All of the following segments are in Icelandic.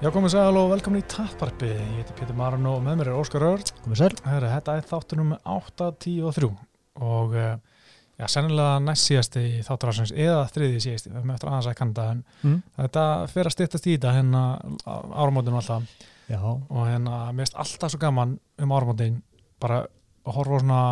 Já, komið sæl og velkomin í Tapparpi. Ég heiti Pétur Marun og með mér er Óskar Örd. Komið sæl. Herra, þetta er þáttunum 8, 10 og 3 og uh, já, sennilega næst síðasti þátturásins eða þriði síðasti, við höfum eftir aðeins að kanda en Mm. þetta fer að styrtast í þetta hérna áramótinu alltaf Já, og hérna mér finnst alltaf svo gaman um áramótin bara að horfa á svona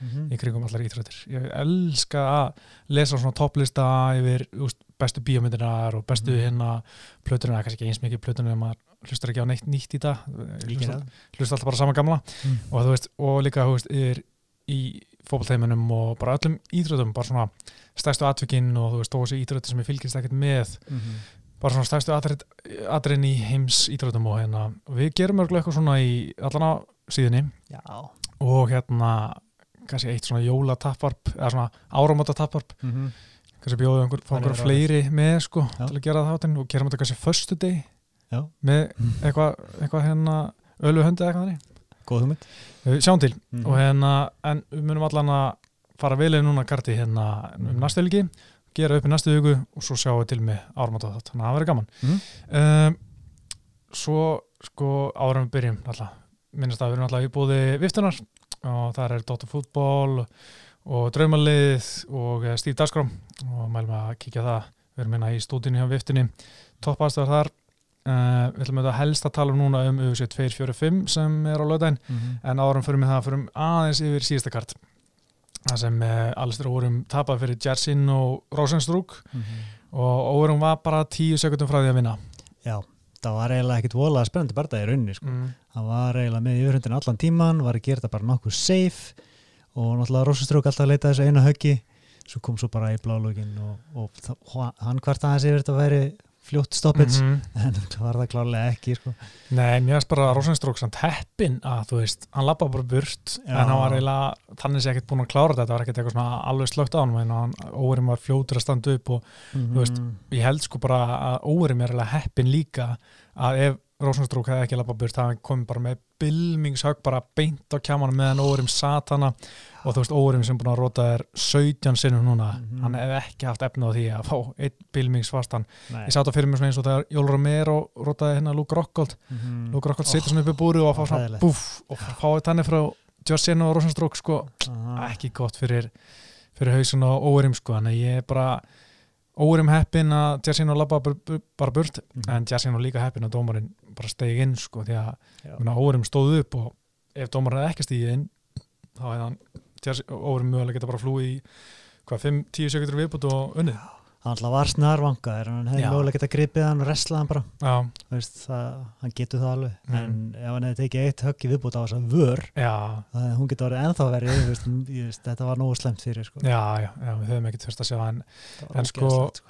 ársuppgjör Mhm. í kringum allar íþrættir. Ég elska að lesa svona topplista yfir úst, bestu bíómyndinar og bestu Mhm. hérna plötunar, kannski ekki eins mikið plötunar en maður hlustar ekki á neitt nýtt í Ég hlustar, það. hlustar alltaf bara sama gamla Mm. og þú veist, og líka þú veist, yfir í fótballteimunum og bara öllum íþröðum, bara svona stærstu atvikinn og þú veist, þó þessi íþröði sem ég fylgist ekkert með, Mhm. bara svona stærstu atrið, atriðin í heims íþröðum og hérna, og við gerum örgulega eitthvað svona í allan á síðunni Já. og hérna kannski eitt svona jólatapparp eða svona áramótatapparp Mhm. kannski bjóðu einhver, fá Þannig einhver er fleiri með sko Já. til að gera það þáttinn og gerum þetta kannski föstu deg með Mm. eitthvað eitthva hérna ölu höndi eða eitthvað þannig Góð hugmynd. Sjáum til Mhm. og hérna en við munum allan að fara velið núna karti hérna um Mhm. næstu helgi gera upp í næstu viku og svo sjáum við til með áramóta þátt, þannig að það verður gaman Mhm. um, svo sko árum byrjum alltaf, minnast að við erum alltaf í búði viftunar og það er Dóttar fútból og draumalið og eh, Stíf Dagskrám og mælum að kíkja það. Við erum hérna í stúdínu hjá viftunni. Topp aðstöðar þar. Uh, við ætlum auðvitað helst að tala um núna um UFC 245 sem er á lögdæn Mhm. en árum fyrir með það fyrir aðeins yfir síðasta kart. Það sem uh, alls vorum tapað fyrir Jersin og Rosenstrúk Mhm. og óverum var bara tíu sekundum frá því að vinna. Já, það var eiginlega ekkit voðalega spennandi barndað í rauninni, sko. mm. Hann var eiginlega með yfirhundin allan tíman, var að gera þetta bara nokkuð safe og náttúrulega Rósaströk alltaf að leita þessu einu höggi, svo kom svo bara í blálögin og, og það, hann hvart aðeins yfir þetta væri fljótt stoppits, Mhm. en það var það klárlega ekki, sko. Nei, mér finnst bara Rosenstrúk samt heppin að þú veist, hann lappa bara burt Já. en hann var eiginlega, þannig sé ekkert búin að klára þetta það var ekkert eitthvað svona alveg slögt á hann hann óverum var fljótur að standa upp og Mm veist, ég held sko bara að óverum er eiginlega heppin líka að ef Rosenstrúk hefði ekki lappa burt það komið bara með bylmingshögg bara beint á kjamanum meðan óverum satana og þú veist, óverum sem búin að róta þér 17 sinnum núna, Mhm. hann hefði ekki haft efna á því að fá einn bylmingsfastan Nei. ég sá þetta fyrir mér svona eins og þegar Jólur Romero rótaði hérna Luke Rockhold Mhm. Luke Rockhold Oh. situr svona upp í búri og að fá svona búf og fá þetta henni frá Justin og Rosenstrúk sko, Aha. ekki gott fyrir fyrir hausin og óverim sko að ég er bara óverim heppin að Justin og labba bara, burt Mhm. en Justin og líka heppin að dómarinn bara stegi inn sko því að Já. óverim stóð upp og ef dómarinn ekki stigið inn þá hefði hann óverim mögulega geta bara flúið í hvað, 5-10 sekundur viðbútt og unnið hann alltaf var snarvangaður en hann hefði Já. mögulega getað gripið hann og wrestlað hann bara já, Veist, það, hann getur það alveg Mhm. en ef hann hefði tekið eitt högg í viðbútt á þess að vör það hún getur orðið ennþá verið þetta var nógu slemt fyrir sko. já, já, já við höfum ekkert þurft að sjá en en sko, sko.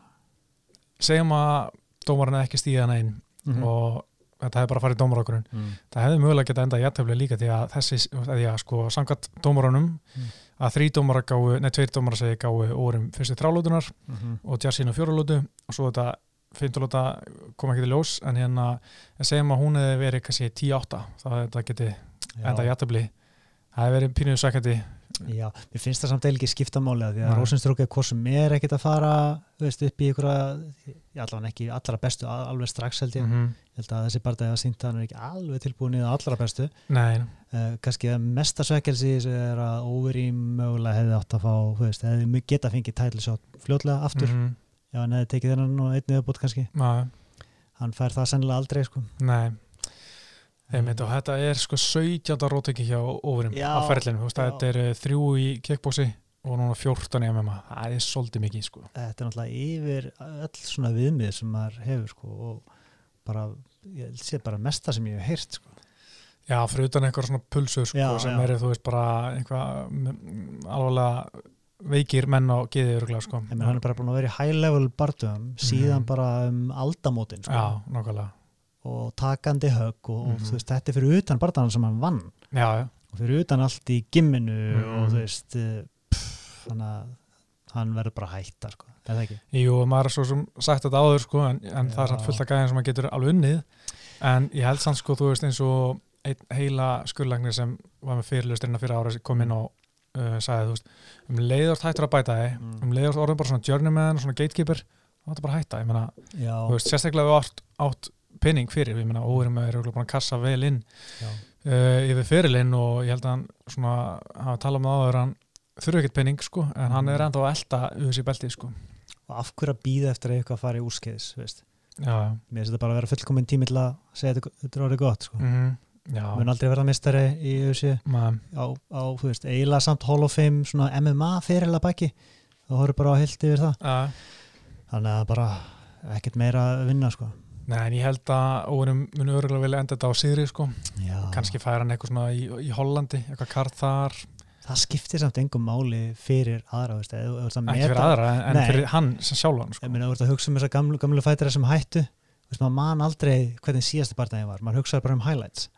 segjum að dómarinn ekki stíðan einn Mhm. og þetta hefði bara farið dómarákurinn Mm. það hefði mögulega getað endað jættöfli líka því að þessi, því að sko samkvæmt dómarunum Mm. að þrý dómara gáu, nei tveir dómara segi gáu órum fyrstu þrálótunar Mhm. og Jassin á fjórulótu og svo þetta fymtulóta kom ekki til ljós en hérna en segjum að hún hefði verið kannski 10-8 þá hefði þetta getið endað jættöfli það hefði verið pínuðu sækjandi já, mér finnst það samt eða ekki skipta máli að því að Nei. Rosenströk er hvort sem er ekkit að fara veist, upp í ykkur allavega ekki allra bestu al- alveg strax held ég mm -hmm. held að þessi bara að sínta hann er ekki alveg tilbúin í það allra bestu nei, uh, kannski að mesta svekkelsi er að Overeem mögulega hefði átt að fá veist, hefði geta fengið tætlisjótt fljótlega aftur mm ef hann hefði tekið þennan og einnig viðbútt kannski -hmm. hann fær það sennilega aldrei sko. nei Einmitt, og þetta er sko 17. rótöki hjá Já, á ferlinu, þetta er eh, þrjú í kickbóksi og núna 14 í MMA, það er svolítið mikið sko. þetta er náttúrulega yfir öll svona viðmið sem maður hefur sko, og bara, ég sé bara mesta sem ég hef heyrt sko. Já, fyrir utan eitthvað svona pulsur sko, Já, sem já. eru, þú veist, bara eitthvað mm, alvarlega veikir menn á geði öruglega sko. en hann er bara búin að vera í high level barndöfum síðan Mhm. bara um aldamótin sko, Já, nákvæmlega og takandi högg og, og Mhm. þú veist, þetta er fyrir utan barndan sem hann vann Já, já, og fyrir utan allt í gimminu Mhm. og þú veist eh, pff, þannig að hann verður bara að hætta sko. það ekki? Jú, maður er svo sem sagt þetta áður sko, en, en það er samt fullt af gæðin sem maður getur alveg unnið en ég held samt sko, þú veist, eins og einn heila skurlagnir sem var með fyrirlusturinn fyrir ára kom inn og uh, sagði, þú veist, um leiðort hættur að bæta þig Mm. um leiðort orðin bara svona journeyman og svona gatekeeper þá er þetta bara að hætta, ég meina, Já, þú veist, sérstaklega við átt átt penning fyrir, við meina óverum er búin að kassa vel inn Já. uh, yfir fyrirlinn og ég held að hann svona hafa talað með áður að hann þurfi ekkert penning sko, en hann er enda að elda UFC beltið sko. Og af hverju að býða eftir að eitthvað að fara í úrskeiðis veist? Já, mér finnst þetta bara að vera fullkominn tími til að segja þetta, þetta er orðið gott sko. mm já. Mun aldrei verða mistari í maður, á, á þú veist, eiginlega samt Hall of Fame svona MMA fyrirla baki. Þá horfum bara á heilt yfir það. Uh, þannig að bara ekkert meira að vinna sko. Nei, en ég held að óverum muni örgulega vilja enda þetta á Sigri sko, kannski færa hann eitthvað svona í, í Hollandi, eitthvað kart þar. Það skiptir samt engum máli fyrir aðra veist, eða, ert að ekki fyrir aðra, en, en Nei. fyrir hann sem sjálfan sko. ég meina, þú ert að hugsa um þessar gamlu, gamlu fætira sem hættu. Veist, maður man aldrei hvernig síðasta barndaginn var. Maður hugsaði bara um highlights.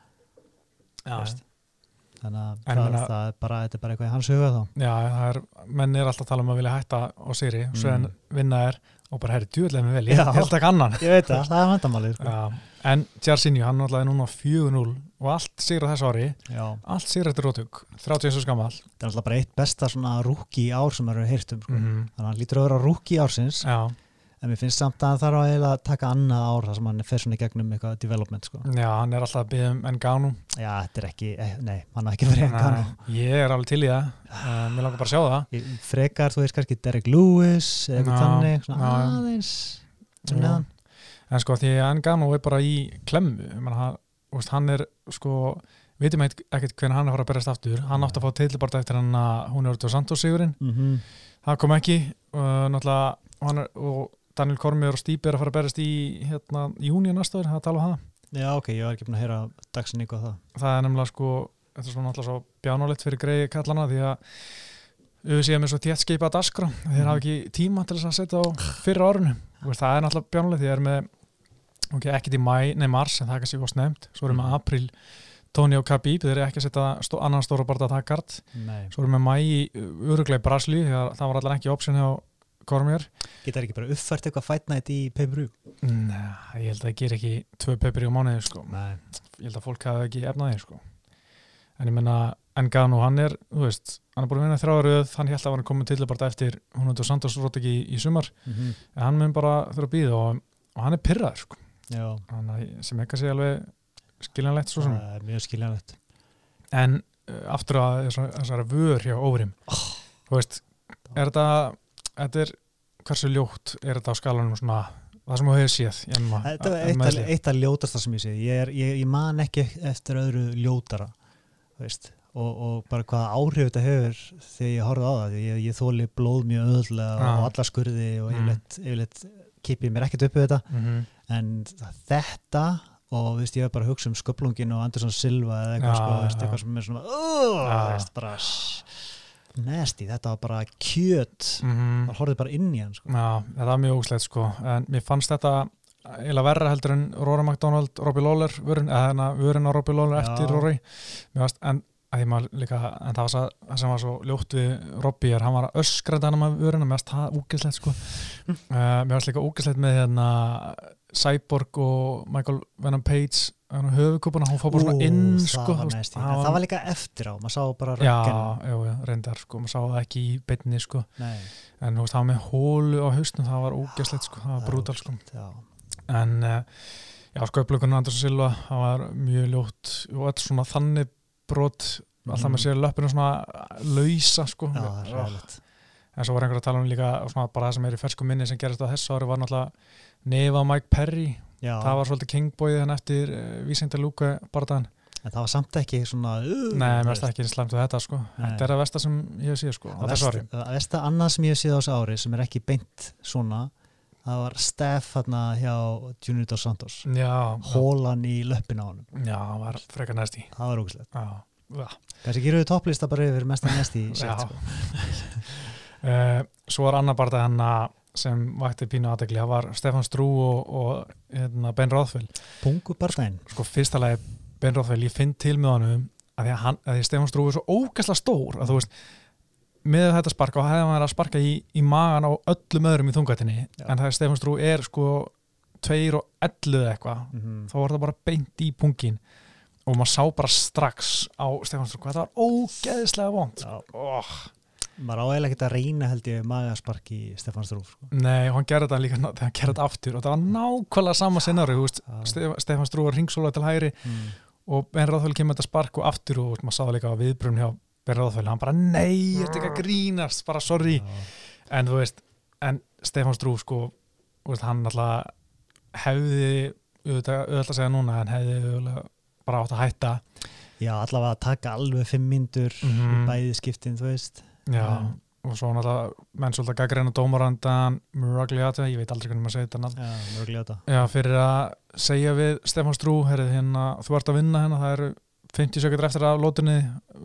Þannig að En það, meina- það er bara, þetta er bara eitthvað í hans huga þá. Já, er, menn er alltaf að tala um að vilja hætta á Sigri, svo en Mm. vinna er og bara herri djúðlega með vel, ég held ekki annan. Ég veit það, það er vandamálið sko. En Jarsinju, hann náttúrulega er núna 4-0 og allt sigur á þessu ári. Já, allt sigur eftir rótug, 30 og skammal það er alltaf bara eitt besta rúki ár sem maður hefur heyrt um sko. mm þannig að hann lítur að vera rúki ársins. Já, en mér finnst samt að hann þarf að að taka annað ár þar sem hann fer svona í gegnum eitthvað development sko. já, hann er alltaf að byggja um Enganu já, þetta er ekki, eh, nei, hann er ekki engan Nei, Ég er alveg til í það. Uh, Mér langar bara að sjá það. Frekar, þú veist kannski Derek Lewis eitthvað þannig, svona já. aðeins Já. um neðan En sko því að Enganu er bara í klemmu Ég meina, hann, þú veist, hann er sko veitum eit- ekkert hvernig hann er að fara að berast aftur. Hann átti að fá tilbart eftir hann að hún er á Santos sigurinn. Mm það kom ekki uh, og hann er, og Daniel Kormiður og Stípi er að fara að berast í hérna, júni næsta ári, það að tala um það. Já, ok, ég var ekki búin að heyra dagsinningu á það. það er nefnilega sko þetta er svona náttúrulega svo bjánulegt fyrir greiði kallana því að auðvitað með svo þétt skeipa daskra þeir hafa ekki tíma til þess að setja á fyrra veist, það er náttúrulega bjánulegt því að er með ok, ekkert í mæ, nei mars en það er kannski var snemt, svo erum við april Tony og Khabib, þeir eru ekki að setja stó, annan stóra bara að taka Nei. svo erum við mæ í öruglega í Brasli, að það var allar ekki option hjá Kormir Geta ekki bara uppfært eitthvað fætnætt í pay-per-view? Nei, ég held að það ger ekki tvö pepri á mánuði sko. Nei. ég held að fólk hafi ekki efnaði sko. en ég menna Engano, hann er, þú veist hann er búin að vinna þrjáðaröð, hann held að hann komið til bara eftir, hún hundur Santos rót ekki í, í sumar, Mm -hmm. en hann mun bara þurfa að býða og, og hann er pyrraður sko. Sem ekki að segja alveg skiljanlegt svo sem, er mjög skiljanlegt. en uh, aftur að þessar, þessari vör hjá óverim þú veist, er þetta þetta er, hversu ljótt er þetta á skalanum svona, það sem þú hefur séð í MMA, Þetta var eitt, að- eitt að ljótasta sem ég sé. Ég, er, ég, ég man ekki eftir öðru ljótara, veist. Og, og bara hvaða áhrif þetta hefur þegar ég horfði á það. Ég, ég þóli blóð mjög öðlega Já. og alla skurði og Mm. yfirleitt, yfirleitt kipið mér ekkert upp við þetta. Mhm. en þetta og veist, ég var bara að hugsa um sköplungin og Andersson Silva eða eitthvað, Já, sko, veist, eitthvað sem er svona uh, Já. veist, bara nesti, þetta var bara kjöt Mhm. maður horfði bara inn í hann sko. Já, þetta var mjög ógslegt sko en mér fannst þetta eiginlega verra heldur en Rory McDonald, Robbie Lawler vörun, eða hérna vörun á Robbie Lawler Já. eftir fannst, en að líka en það var það sem var svo ljótt við Robbie er, hann var að öskra þetta með vöruna mér fannst það úgislegt sko uh, mér fannst líka úgislegt með hérna Cyborg og Michael Venom Page höfukúpuna, hún fór bara svona inn sko, var það en það var líka eftir á maður sá bara Já, röggin já, já, reyndar sko, maður sá það ekki í beinni sko. En þú veist, það var með hólu á hausnum það var ógæslegt sko, það var brútal sko. en uh, já, sköplugunum Andersson Silva það var mjög ljótt og öll svona þannig brot alltaf Mhm. með sér löppinu svona lausa sko. Já, en svo var einhver að tala um líka svona bara það sem er í fersku minni sem gerist á þessu ári var náttúrulega nefa Mike Perry Já, það var svolítið kingboyið hann eftir uh, Vísenda Lúka barðan en það var samt ekki svona uh, nei, finnst ekki slæmt við þetta sko. Nei. þetta er að versta sem ég hef séð sko þessu versta- versta annað sem ég hef séð á þessu ári sem er ekki beint svona það var Steff hérna hjá Junior Dos Santos. Já, hólan í löppin á honum. Já, það var frekar næst í það var ógæslegt kannski gerur við topplista bara yfir mesta nesti Já. set, sko. Uh, svo var annar bara hennar sem vakti pínu aðdegli, það var Stefan Strú og, og hérna, Ben Rothwell pungu bardaginn sko fyrsta lagi Ben Rothwell, ég finn til með honum að því að, hann, að því Stefan Strú er svo ógæsla stór að þú veist, með þetta sparka og hefði maður að sparka í, í magan á öllum öðrum í þungatinni, Já. en það er Stefan Strú er sko tveir og ellu eða eitthvað mm -hmm. þá var það bara beint í pungin og maður sá bara strax á Stefán Strú hvað það var ógeðslega vond Já. Maður áægilega ekkert að reyna held ég magaspark í Stefán Strúf sko. Nei, hann gerði þetta líka, hann gerði þetta aftur og það var nákvæmlega sama. Stef- Stefán Strúar ringsóla til hægri mm. og Ben Ráðfæl kemur þetta spark og aftur og maður sáði líka á viðbrun hjá Ben Ráðfæl, hann bara nei, þetta er ekki að grínast, bara sorry Já. en þú veist, en Stefán Strú sko, veist, hann alltaf hefði auðvitað að segja núna, en hefði bara átt að hætta Já, allavega að taka alveg fimm myndur Mhm. í bæði skiptin, þú veist já, Já. og svo náttúrulega menn svolítið gaggreina dómarandan Muragliata, ég veit aldrei hvernig maður segir þetta nafn Já, þetta Já, fyrir að segja við Stefán Strú, herrið hérna, þú ert að vinna hérna, það eru 50 sekundur eftir af lótunni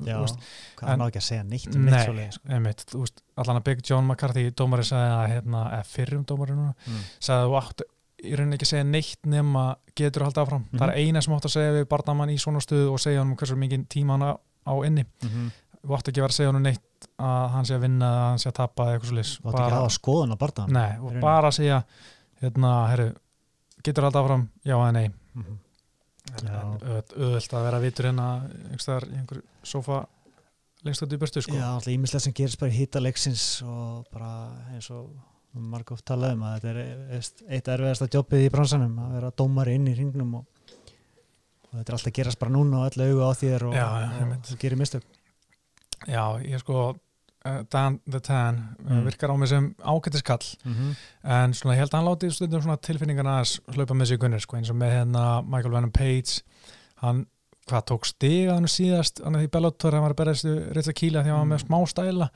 Já, veist, hvað er en- ná ekki að segja neitt um neitt Nei, svoleiðis, sko. einmitt, þú veist, allan að Big John McCarthy dómari sagði að, hérna, eða fyrrum dómari núna, mm. sagði að þú átt í rauninni ekki að segja neitt nema getur að halda áfram. Mhm. Það er eina sem átt að segja við barnamann í svona stuðu og segja hann hversu mikið tíma hann á- inni. Mm Þú átt ekki að vera að segja hann neitt að hann sé að vinna eða hann sé að tapa eða eitthvað svo lis. Þú átt ekki að hafa skoðun að barða Nei, og bara að segja hérna, herru, getur að halda áfram já eða nei. mm -hmm. Auðvelt að vera vitur hérna einhverstaðar í einhver sofa lengst út í burtu sko. Já, alltaf ímislega sem gerist bara í hýta leiksins og bara eins og marg oft talað um að þetta er veist, eitt erfiðasta jobbið í bransanum að vera dómari inn í hringnum og, og þetta er alltaf að gerast bara núna og öll auga á þér og, Já, og, og gerir mistök Já, ég sko uh, Dan the Tan uh, Mm. virkar á mig sem ágættiskall mm -hmm. en svona ég held að hann láti stundum svona tilfinningarna að hlaupa með sig gunnir sko, eins og með hérna Michael Venom Page hann, hvað tók stiga hann síðast, hann er því Bellator hann var að reyta kýla því að hann var með Mm. smá stæla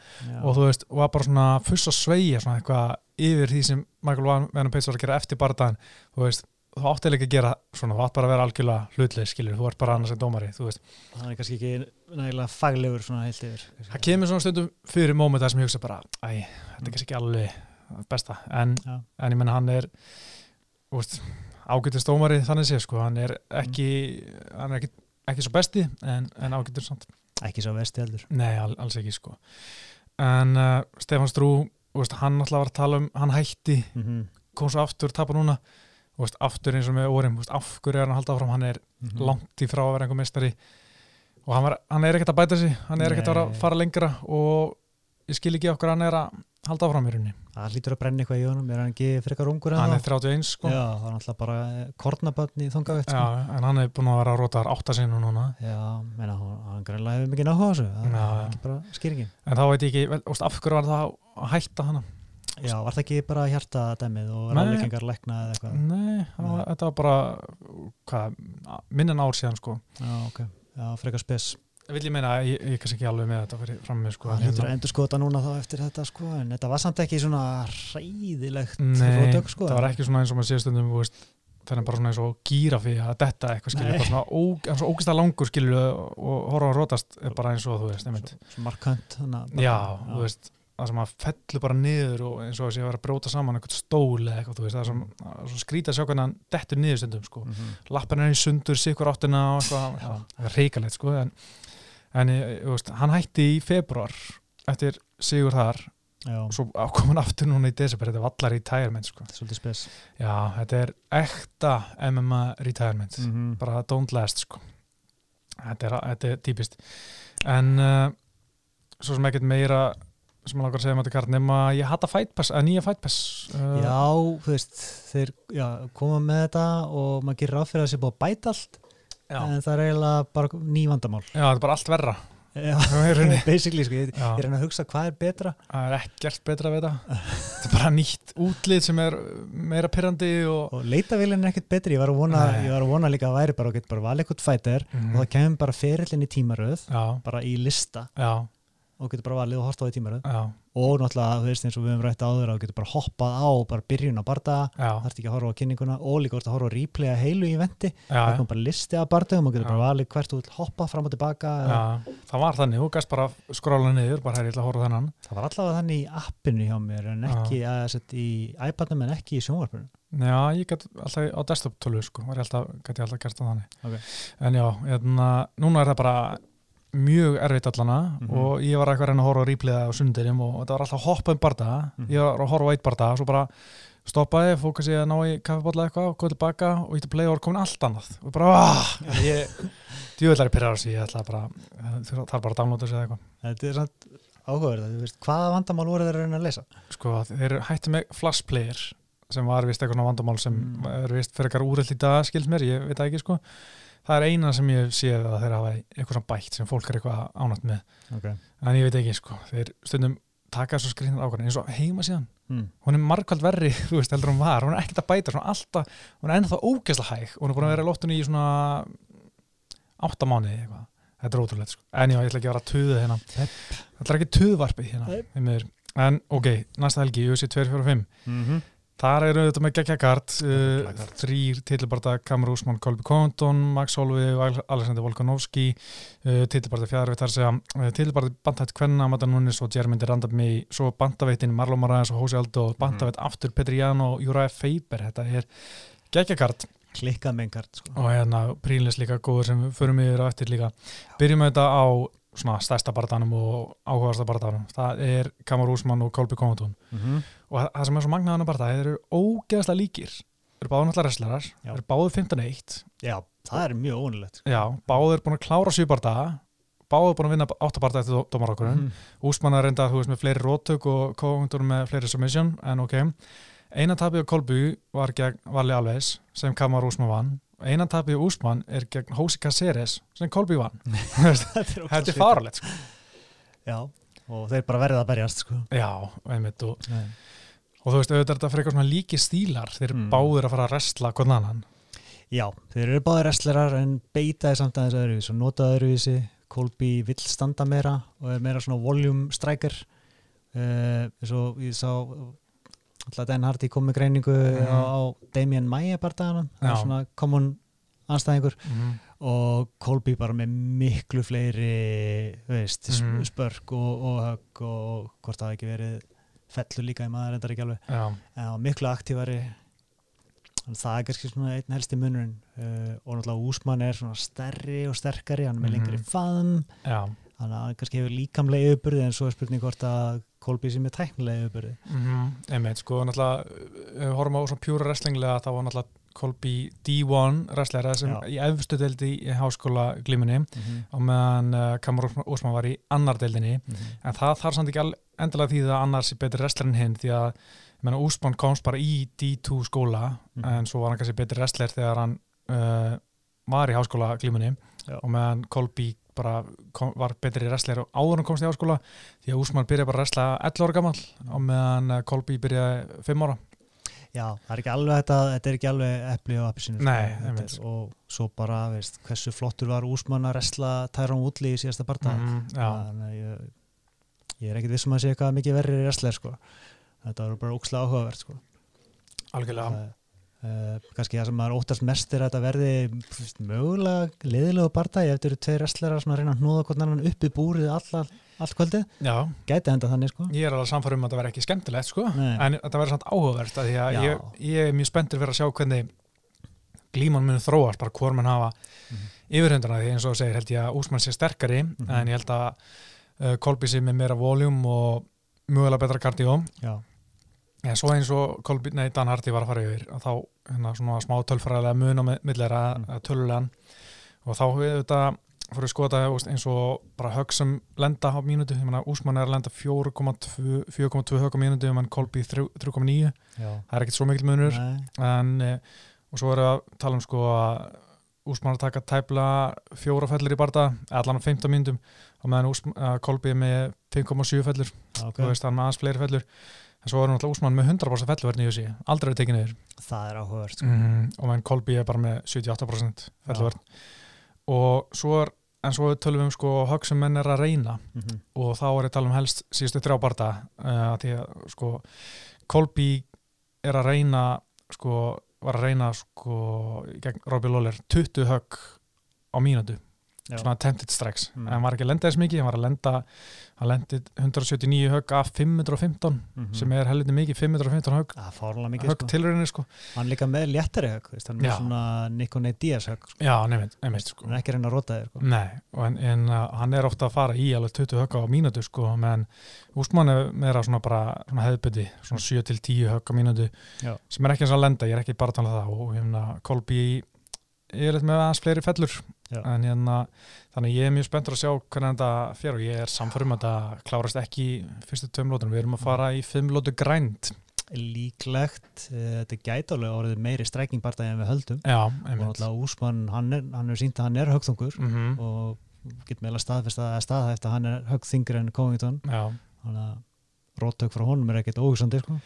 og þú veist, var bara svona fuss að sveigja svona eitthvað yfir því sem Michael Venom Page var að gera eftir bardaðan þú veist, þú áttilega ekki að gera svona, þú átt bara að vera algjörlega hlutleið skilur, þú ert bara annars en dómari, þú veist. Hann er kannski ekki nægilega faglegur svona heilt yfir það kemur svona stundum fyrir móment þar sem ég hugsa bara, æ, þetta er kannski ekki alveg það besta, en, Já. en ég menna hann er úst, ágætist dómari þannig sé, sko, hann er ekki hann er ekki, ekki svo besti en, en ágættur samt, ekki svo vesti heldur. Nei, all, alls ekki, sko. En uh, Stefán Strú úst, hann alltaf var að tala um, hann hætti mm -hmm. kom svo aftur, tapa núna úst, aftur eins og með úst, af hverju er hann að halda áfram, hann er Mhm. langt í frá að vera einhver meistari og hann, var, hann er ekkert að bæta sig hann er ekkert að fara lengra og ég skil ekki okkur hann er að halda áfram í rauninni það lítur að brenna eitthvað í honum er hann ekki frekar ungur hann ennþá? er 31 sko já. Já, það er alltaf bara kornabötn í þongavett sko. en hann er búin að vera að róta þar átta sinni núna Já, meina, hann, hann greinlega hefur mikið þessu það Já, er já. ekki bara skýringin en þá veit ég ekki, vel, úst, af hverju var það að hætta hana Já, var það ekki bara hjarta dæmið og Nei. ráðleikengar lækna eða eitthvað nei, Nei. þetta var bara hvað, minn en ár síðan sko Já, ok, já, frekar spes vil ég meina, ég, ég kannski ekki alveg með þetta fyrir fram með sko Það en lítur að hérna- endur skoða núna þá eftir þetta sko en þetta var samt ekki svona ræðilegt Nei, rótök sko það var ekki svona eins og maður sé stundum þú veist, það er bara svona eins og gírafi að detta eitthvað Nei. bara svona ó, ógist að langur skilur og, horfa að rótast bara eins og þú veist. Svo, svo markant þannig að já, þú veist það sem að fellur bara niður og eins og þessi að vera að bróta saman eitthvað stól eða eitthvað, þú veist, það er sem, er svo skrítið að sjá hvernig hann dettur niður stundum, sko. Mhm. lappin er í sundur, sikkur áttina og eitthvað, það er reikalegt, sko en, en ég- þú veist, hann hætti í februar eftir sigur þar. Og svo kom hann aftur núna í desember, þetta var allar retirement, sko. Svolítið spes. Já, þetta er ekta MMA retirement. Mhm. bara don't last sko. Þetta er, þetta er típist. En uh, svo sem ekkert meira sem maður langar að segja um þetta kart nema ég hata Fight Pass, að nýja Fight Pass uh, Já, þú veist, þeir já, koma með þetta og maður gerir ráð fyrir að það sé búið að bæta allt já, en það er eiginlega bara ný vandamál. Já, þetta er bara allt verra. Já, basically sko, ég, ég reyna að hugsa hvað er betra. Það er ekkert betra við þetta þetta er bara nýtt útlið sem er meira pyrrandi og og leitavélinn er ekkert betri, ég var að vona, var að vona líka að væri bara og gett bara valið eitthvað fætir Mhm. og það kemur bara ferillin í tímaröð bara í lista. Já, og getur bara valið og horta á í tímaröð. Já, og náttúrulega, þú veist, eins og við höfum rætt áður að þú getur bara hoppað á, bara byrjun á barda þarf ekki að horfa á kynninguna og líka orðið að horfa á replaya heilu í vendi það kom bara listi af bardagum og getur Já. bara valið hvert þú vil hoppa fram og tilbaka það var þannig þú gæst bara skróla niður, bara hér ég ætla að horfa á þennan. Það var allavega þannig í appinu hjá mér en ekki að setja í iPadnum en ekki í sjónvarpinu. Já, ég gæti alltaf á desktop tölvu sko, var ég alltaf, gæti ég alltaf gert það þannig. Ok. en já, hérna, núna er það bara mjög erfitt allana Mhm. og ég var eitthvað að reyna að horfa á rípliða á sundirum og þetta var alltaf hoppað um barda. Mhm. ég var að horfa á eitt barda, svo bara stoppaði, fókast ég að ná í kaffibólla eitthvað komið tilbaka og ítti að play og var komin allt annað. Og bara, ah, ég djúvillar í pyrrar þessi, ég ætla bara það er bara að downloada eða eitthvað. Þetta er samt áhugaverð hvaða vandamál voru þeir að reyna að leysa? Sko, þeir hætti með flash player sem var vist eitthvað vandamál sem Mm. er vist fyrir eitthvað úrell í dag skilst mér, ég veit ekki sko það er eina sem ég séð að þeir hafa eitthvað svona bætt sem fólk er eitthvað ánætt með. Okay. en ég veit ekki sko, þeir stundum taka svo skrýnir ákvæðin eins og heima síðan. Mm. hún er margkvæld verri, þú veist, heldur hún var. Hún er ekkert að bæta, svona alltaf, hún er ennþá ógeðslega hæg. Hún er búin að vera í lóttunni í svona átta mánuði eitthvað. Þetta er ótrúlega, sko, en já, ég ætla ekki að vera tuða hérna, þetta er ekki tuðvarpið hérna, en ok, næsta helgi, UFC 245 Mm -hmm. Þar eru þetta með geggja kart uh, kart. þrýr titilbarta Kamur Úsmann, Kolby Compton, Max og Alexander Volkanovski uh, titilbarta fjara við þar segja uh, titilbarta bandhætt Kvenna, Mata Nunes og Jermindi Randami, svo bandaveitin Marlon Moraes og Hósi Aldo, bandaveit aftur Petri Jan og Júraði Feiber, þetta er geggja kart klikkað með enkart sko. og hérna prílis líka góður sem förum yfir á eftir líka byrjum við þetta á svona stærsta barðanum og áhugasta barðanum það er Kamar Úsmann og Kolby Compton mm -hmm. og það- sem er svo magnaðan bara það eru ógeðslega líkir. Þeir eru báður náttúrulega wrestlerar. Þeir eru báður 15-1 já, það er mjög ónulegt já, báður búin að klára sjöbarda báður búin að vinna áttabarda eftir dómarákurinn mm. Úsmann er reynda, þú veist, með fleiri rótök og Kóhundur með fleiri submission en ok, eina tapið á Kolby var gegn Valli Alves sem Kamar Úsmann vann eina tapið á Úsmann er gegn Hósi Caceres sem Kolby vann. Þetta er faralegt sko. já, og þeir bara verða að berjast sko. já, einmitt og, og þú veist, auðvitað er þetta frekar svona líki stílar. Þeir Mm. báður að fara að wrestla hvern annan. Já, þeir eru báðir wrestlerar en beitaði samt aðeins öðruvísi og notaði öðruvísi. Kolby vill standa meira og er meira svona volume striker. Uh, eins og ég sá alltaf Dan Hardy kom með greiningu Mhm. á, á Damien Maia svona common anstæðingur mm. og Kolby bara með miklu fleiri veist, mm. spörk og, og högg og hvort það ekki verið fellur líka í maður endar ekki alveg. En miklu að það er kannski svona einn helsti munurinn. Uh, og náttúrulega Úsmann er svona stærri og sterkari, hann er með Mhm. lengri faðum þannig að hann kannski hefur líkamlega yfirbyrði en svo er spurning hvort að Kolby sé með tæknilega yfirbyrði mm einmitt, sko, náttúrulega horfum á svona pjúra wrestlinglega þá var náttúrulega Kolby D1 wrestlera sem Já. í efstu deildi í háskóla glímunni mm -hmm. og meðan uh, Kamur Úsmann var í annar deildinni en það þarf samt ekki endilega því að annars er betri wrestler en hinn því að Úsmann komst bara í D2 skóla Mhm. en svo var hann kannski betri wrestler þegar hann uh, var í háskóla glímunni Já. og meðan Kolby bara kom, var betri wrestler og áður hann komst í háskóla því að Úsmann byrjaði bara að wrestla 11 ára gammal og meðan Kolby byrjaði 5 ára Já, það er ekki alveg þetta, þetta er ekki alveg epli og appisinu einmitt. og svo bara, veist, hversu flottur var Úsmann að resla Tyrone Woodley í síðasta parta mm, þannig að ég, ég er ekkit vissum að sé eitthvað mikið verri resler sko. þetta var bara ókslega áhugavert sko. algjörlega Það, uh, kannski það sem maður óttast mest er að þetta verði mögulega liðilegu bardagi ef þetta eru tveir wrestlerar sem að reyna að hnúða hvort annan upp í búrið allt kvöldið, já, gæti enda þannig sko. ég er alveg samfærum um að það verði ekki skemmtilegt sko, Nei. en þetta verður samt áhugavert að að ég, ég er mjög spenntur fyrir að sjá hvernig glíman muni þróast, bara hvort mann hafa Mhm. yfirhundana því eins og segir held ég að Úsmann sé sterkari Mhm. en ég held að uh, Kolby sé með meira voljum og mögulega betra kardió Já, en svo eins og Kolby, nei Dan Hardy var að fara yfir að þá hérna svona smá tölfræðilega mun á millera Mm. tölulegan og þá við þetta fyrir að skoða eins og bara högg sem lenda á mínútu, ég meina Úsmann er að lenda 4,2 4,2 högg á mínútu en Kolby 3,9, já. það er ekkert svo mikil munur en eh, og svo erum við að tala um sko að Úsmann er að taka tæpla fjóra fellur í barða, allan á 15 mínútum og meðan Kolby er með 5,7 fellur, já, ok. þú veist hann með aðeins fleiri fellur en svo er náttúrulega Úsmann með 100% fellurverðni í þessi, aldrei er tekið niður. Það er áhugavert sko. mm, og meðan Kolby er bara með 78% fellurverð og svo er en svo tölum við um sko högg sem menn er að reyna. Mm -hmm. og þá er ég að tala um helst síðustu þrjá barða uh, því að sko Kolby er að reyna sko, var að reyna sko gegn Robbie Lawler. 20 högg á mínútu svona attempted strikes, Mm. en hann var ekki að lenda þess mikið hann var að lenda, hann lendi 179 högg af 515 Mhm. sem er heldur mikið 515 högg högg sko. tilrauninni sko Hann líka með léttari högg Hann er Já. svona Nikonei Díaz högg sko. já, nefnt, nefnt sko Hann er ekki að reyna að rota þér sko. En, en uh, hann er ofta að fara í alveg 20 högg á mínútu sko, menn Úsmann er meira svona bara svona hefðbytti, svona 7 til 10 högg á mínútu Já. sem er ekki eins að lenda, ég er ekki bara að tala um það og hérna Kolby ég er með aðeins fleiri fellur Já. En hérna, þannig ég er mjög spenntur að sjá hvernig þetta fer og ég er samfærum að þetta klárast ekki í fyrstu tveim lótunum, við erum að fara í fimm lótu grænt. Líklegt eh, þetta gæti alveg orðið meiri strækingbarta en við höldum. Já, og náttúrulega Úsmann, hann er, hann er sínt að hann er högþungur mm og getur meðlega staðfest að staðhæft að hann er högþingur en Covington. Þannig að róttök frá honum er ekkert óhugsandir sko.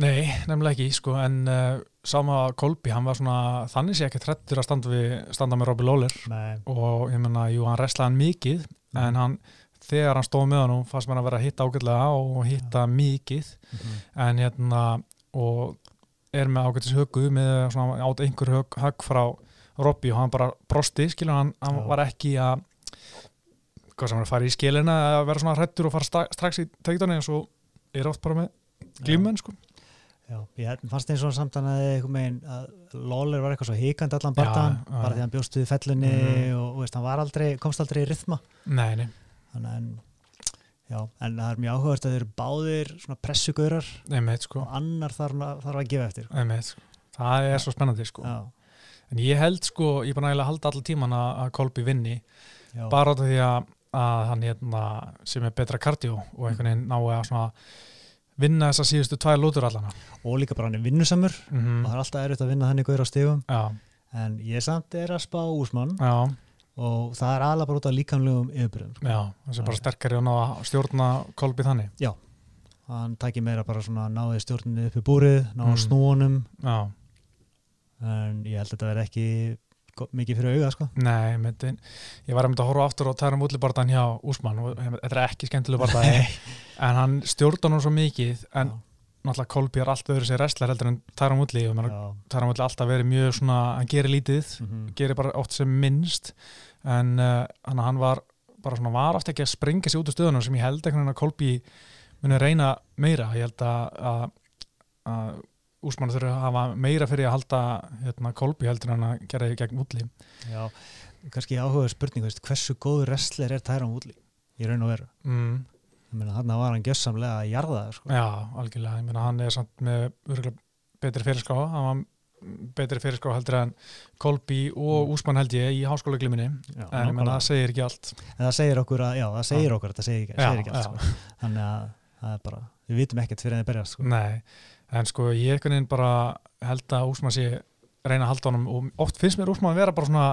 Nei, nefnilega ekki sko, en uh, sama Kolbi, hann var svona þannig sé ekki trættur að standa, við, standa með Robbie Lawler. Nei, og ég menna, jú, hann wrestlaði hann mikið en hann, þegar hann stóð með hann fannst mér að vera að hitta ágætlega og hitta mikið. Mhm. en hérna og er með ágættis höggu með svona át einhver högg, högg frá Robby og hann bara brosti skilur hann, hann var ekki að hvað sem hann að fara í skilina að vera svona hrættur og fara strax í teikdani eins og er oft bara með glímenn sko Já, ég fannst eins og samt hann að einhvern veginn að Lawler var eitthvað svo híkandi allan já. bara því hann bjóst við fellunni Mhm. og, og veist, hann aldrei, komst aldrei í rytma nei, nei, þannig en já, en það er mjög áhugavert að þeir eru báðir einmitt sko. og annar þarf, þarf að gefa eftir einmitt, sko. það er svo spennandi sko. Já, en ég held sko, ég er búin að eiginlega halda allir tíman að að Kolbi vinni bara af því að, að hann hérna, sem er betra kardió og einhvern veginn nái að svona vinna þessa síðustu tvær lútur allana og líka bara hann er vinnusamur mm og það er alltaf erfitt að vinna þannig gaur á stigum. Já, en ég samt er að spá Úsmann já, og það er alveg bara út af líkamlegum yfirbyrðum já það sem bara sterkari og ná að stjórna Kolbi þannig. Hann tækir meira bara svona náði stjórninu upp í búrið, náði Mm. snúunum Já, en ég held að þetta verði ekki mikið fyrir auga sko. nei, myndin ég var að horfa aftur á tærum útlibartan hjá Úsmann og þetta er ekki skemmtileg bardaði en hann stjórnar hún svo mikið en Já, náttúrulega Kolbi er allt öðru sér restlar heldur en tærum útli og já, tærum útli alltaf verið mjög svona hann gerir lítið mhm, gerir bara oft sem minnst. En uh, hann, hann var bara svona var oft ekki að springa sér út úr stöðunum sem ég held einhvern veginn að Kolbi muni reyna meira. Ég held að, að, að Úsmann þurfi að hafa meira fyrir að halda hérna, Kolbi heldur en að gera því gegn útli já kannski áhuga spurning, veist, hversu góður wrestler er Tæram Woodley í raun og veru mm, hann var hann gjössamlega að jarða það sko. Já, algjörlega, meina hann er samt með betri fyrirskrá hann var betri fyrirskrá heldur en Kolbi og Mm. Úsmann held ég í háskóla gliminni já, en meina það segir ekki allt en það segir okkur að, já, það segir okkur að það segir, ekki- Já, segir ekki allt sko. þannig að það er bara, við vitum ekkert fyrir en það berjast sko. Nei, en sko ég einhvern veginn bara held að Úsmann sé reyna að halda honum og oft finnst mér Úsmann vera bara svona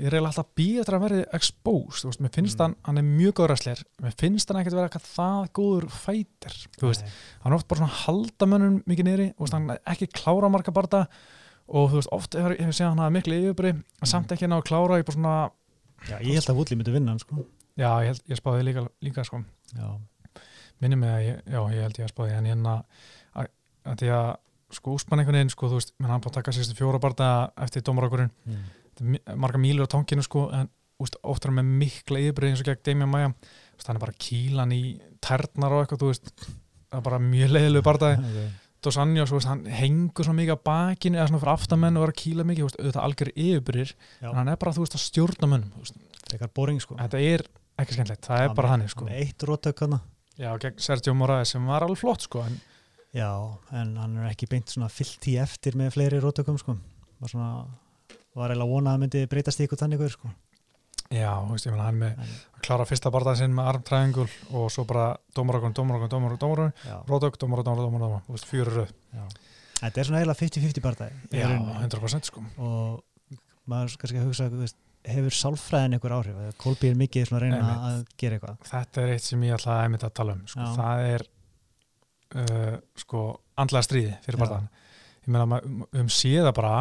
ég er eiginlega alltaf að býja eftir að verði exposed, þú veist, mér finnst Mm. hann, hann er mjög góður ræsleir, mér finnst hann ekkert vera eitthvað það góður fætir, þú veist. Hann er oft bara svona að halda mönnum mikið niðri og veist, hann er ekki klára marga barða og þú veist, oft hefur hef séð að hann hafa miklu yfirbri, en samt ekki ná að klára ég bara svona, já, ég held að Woodley myndi vinna hann sko. já, ég, held, ég spáði líka, líka sko, já, minni mig að ég, já, ég held ég að spáði en hérna að, að því að sko úspann einhvern veginn, sko, þú veist, menn hann búið að taka sérstu fjóra barða eftir dómarakurinn mm. marga mílur á tankinu sko en úst, oft hann með mikla yfirbreið eins og gegn Damian Maia. Hann er bara kílan í ternar og eitthvað þú veist, það er bara mjög leiðilegu bardaði okay. Dos Anjos, hann hengur svo mikið á bakinu eða svona fyrir aftamenn og er að kýla mikið auðvitað algjör yfirbreið en hann er bara þú veist að stjórna boring sko. þetta er ekki skemmtilegt, það er Hann bara sko. hann með eitt rótök hana já, Sergio Moraes sem var alveg flott sko en, Já, en hann er ekki beint svona fyllt í eftir með fleiri rótökum sko. var svona var eiginlega að vona að myndi breytast í ykkur þannig gaur, sko. já, veist, ég meina hann með en, að klára fyrsta bardaði sinn með arm triangle og svo bara dómarakon, dómarakon, dómarakon já, rótök, dómarakon, dómarakon, dómarakon, þú veist, fjöru röð já. Þetta er svona eiginlega 50-50 barndæði já, 100% sko og maður kannski að hugsa þú veist, hefur sálfræðin einhver áhrif eða Kolby er mikið svona að reyna Einmitt. að gera eitthvað þetta er eitt sem ég ætla að að tala um sko. Það er uh, sko andlega stríði fyrir Já. barðan ég meina við höfum séð það bara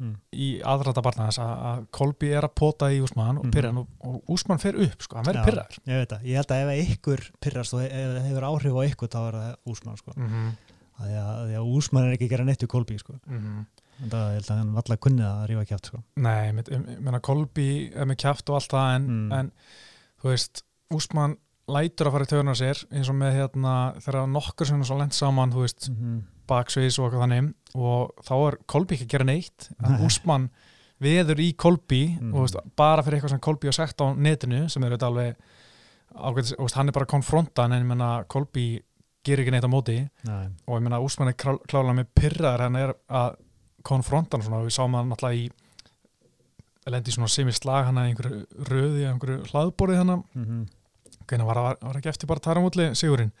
mm. í aðræta barðans að, að Kolbi er að pota í Úsmann og Mhm. pyrra hann og, og Úsmann fer upp sko, hann verður pyrraður Ég veit það, ég held að ef ykkur pyrrast og ef það hefur áhrif á ykkur þá er það úsmann sko. mm -hmm. að því að, að úsmann er ekki að gera neitt við Kolby sko. en það ég held að hann valla kunnið að rífa kjátt sko. nei, ég meina- Kolbi er með kjátt og allt það en, Mm. en þú veist, Úsmann lætur að fara í töðunar sér eins og með hérna þegar nokkur sem er svo lent saman þú veist, mm -hmm. baksveis og eitthvað þannig og þá er Kolbi ekki að gera neitt en. Úsmann veður í Kolbi Mhm. og veist, bara fyrir eitthvað sem Kolbi har sagt á netinu sem er þetta alveg ágætis, veist, hann er bara að konfronta en ég menna Kolbi gerir ekki neitt á móti Nei, og ég menna Úsmann er klá- klárlega með pyrraðar hann er að konfronta hann svona og við sáum hann náttúrulega í lendi í svona hana í einhverju röði, einhverju hlaðborði hana mm -hmm. Hvernig var, var, var ekki eftir bara taramúli Sigurinn.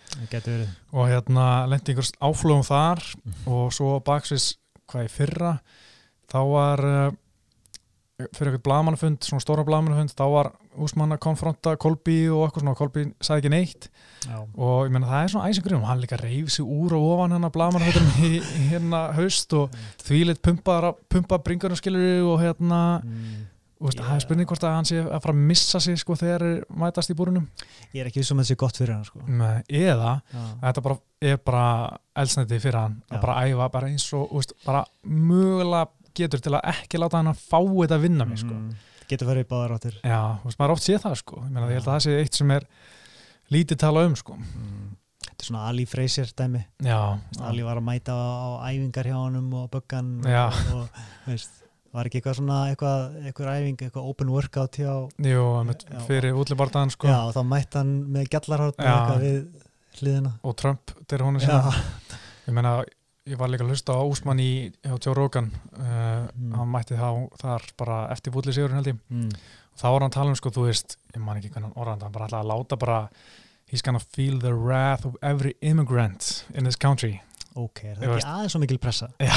Og hérna lendi einhvers áflugum þar Mhm. og svo baksvis hvað í fyrra þá var uh, fyrir eitthvað blamanfund, svona stóra blamanfund þá var Úsmann að konfronta Kolbi og eitthvað svona, Kolbi sagði ekki neitt. Já, og ég meina það er svona æsingur um hann líka reyf sig úr og ofan hann að blamanfundum í, hérna haust og þvíleitt pumpa, pumpa bringunum skilur og hérna mm. Það er spurning hvort að hann sé að fara að missa sig sko þegar þeir mætast í búrunum ég er ekki vissum að þetta sé gott fyrir hann sko. Nei, eða já. þetta bara er bara elsnætti fyrir hann að bara æfa bara eins og veist, bara mögulega getur til að ekki láta hann að fá þetta að vinna mig sko. Mhm. getur verið í báðar áttir. Já, veist, maður er oft séð það sko. Ég, meina, ég held að það sé eitt sem er lítið tala um sko. Mm. þetta er svona Ali Freyser dæmi. Já, Ali var að mæta á, æfingar hjá honum og böggan og, og veist, var ekki eitthvað svona eitthvað, eitthvað æfing, eitthvað open workout hjá Jú, fyrir útlibardaðan sko. Já, og þá mætti hann með gjallarhótt Já. eitthvað við hliðina. Og Trump honum já, sinna ég meina, ég var líka að hlusta á Úsmann í hjá Joe Rogan uh, Mm. hann mætti þá þar bara eftir búli sigurinn held ég. Mm. þá var hann að tala um sko, þú veist, ég man ekki hvernig hann orðan hann bara ætlaði að láta bara he's gonna feel the wrath of every immigrant in this country ok, er það ekki aðeins svo mikil pressa? Já,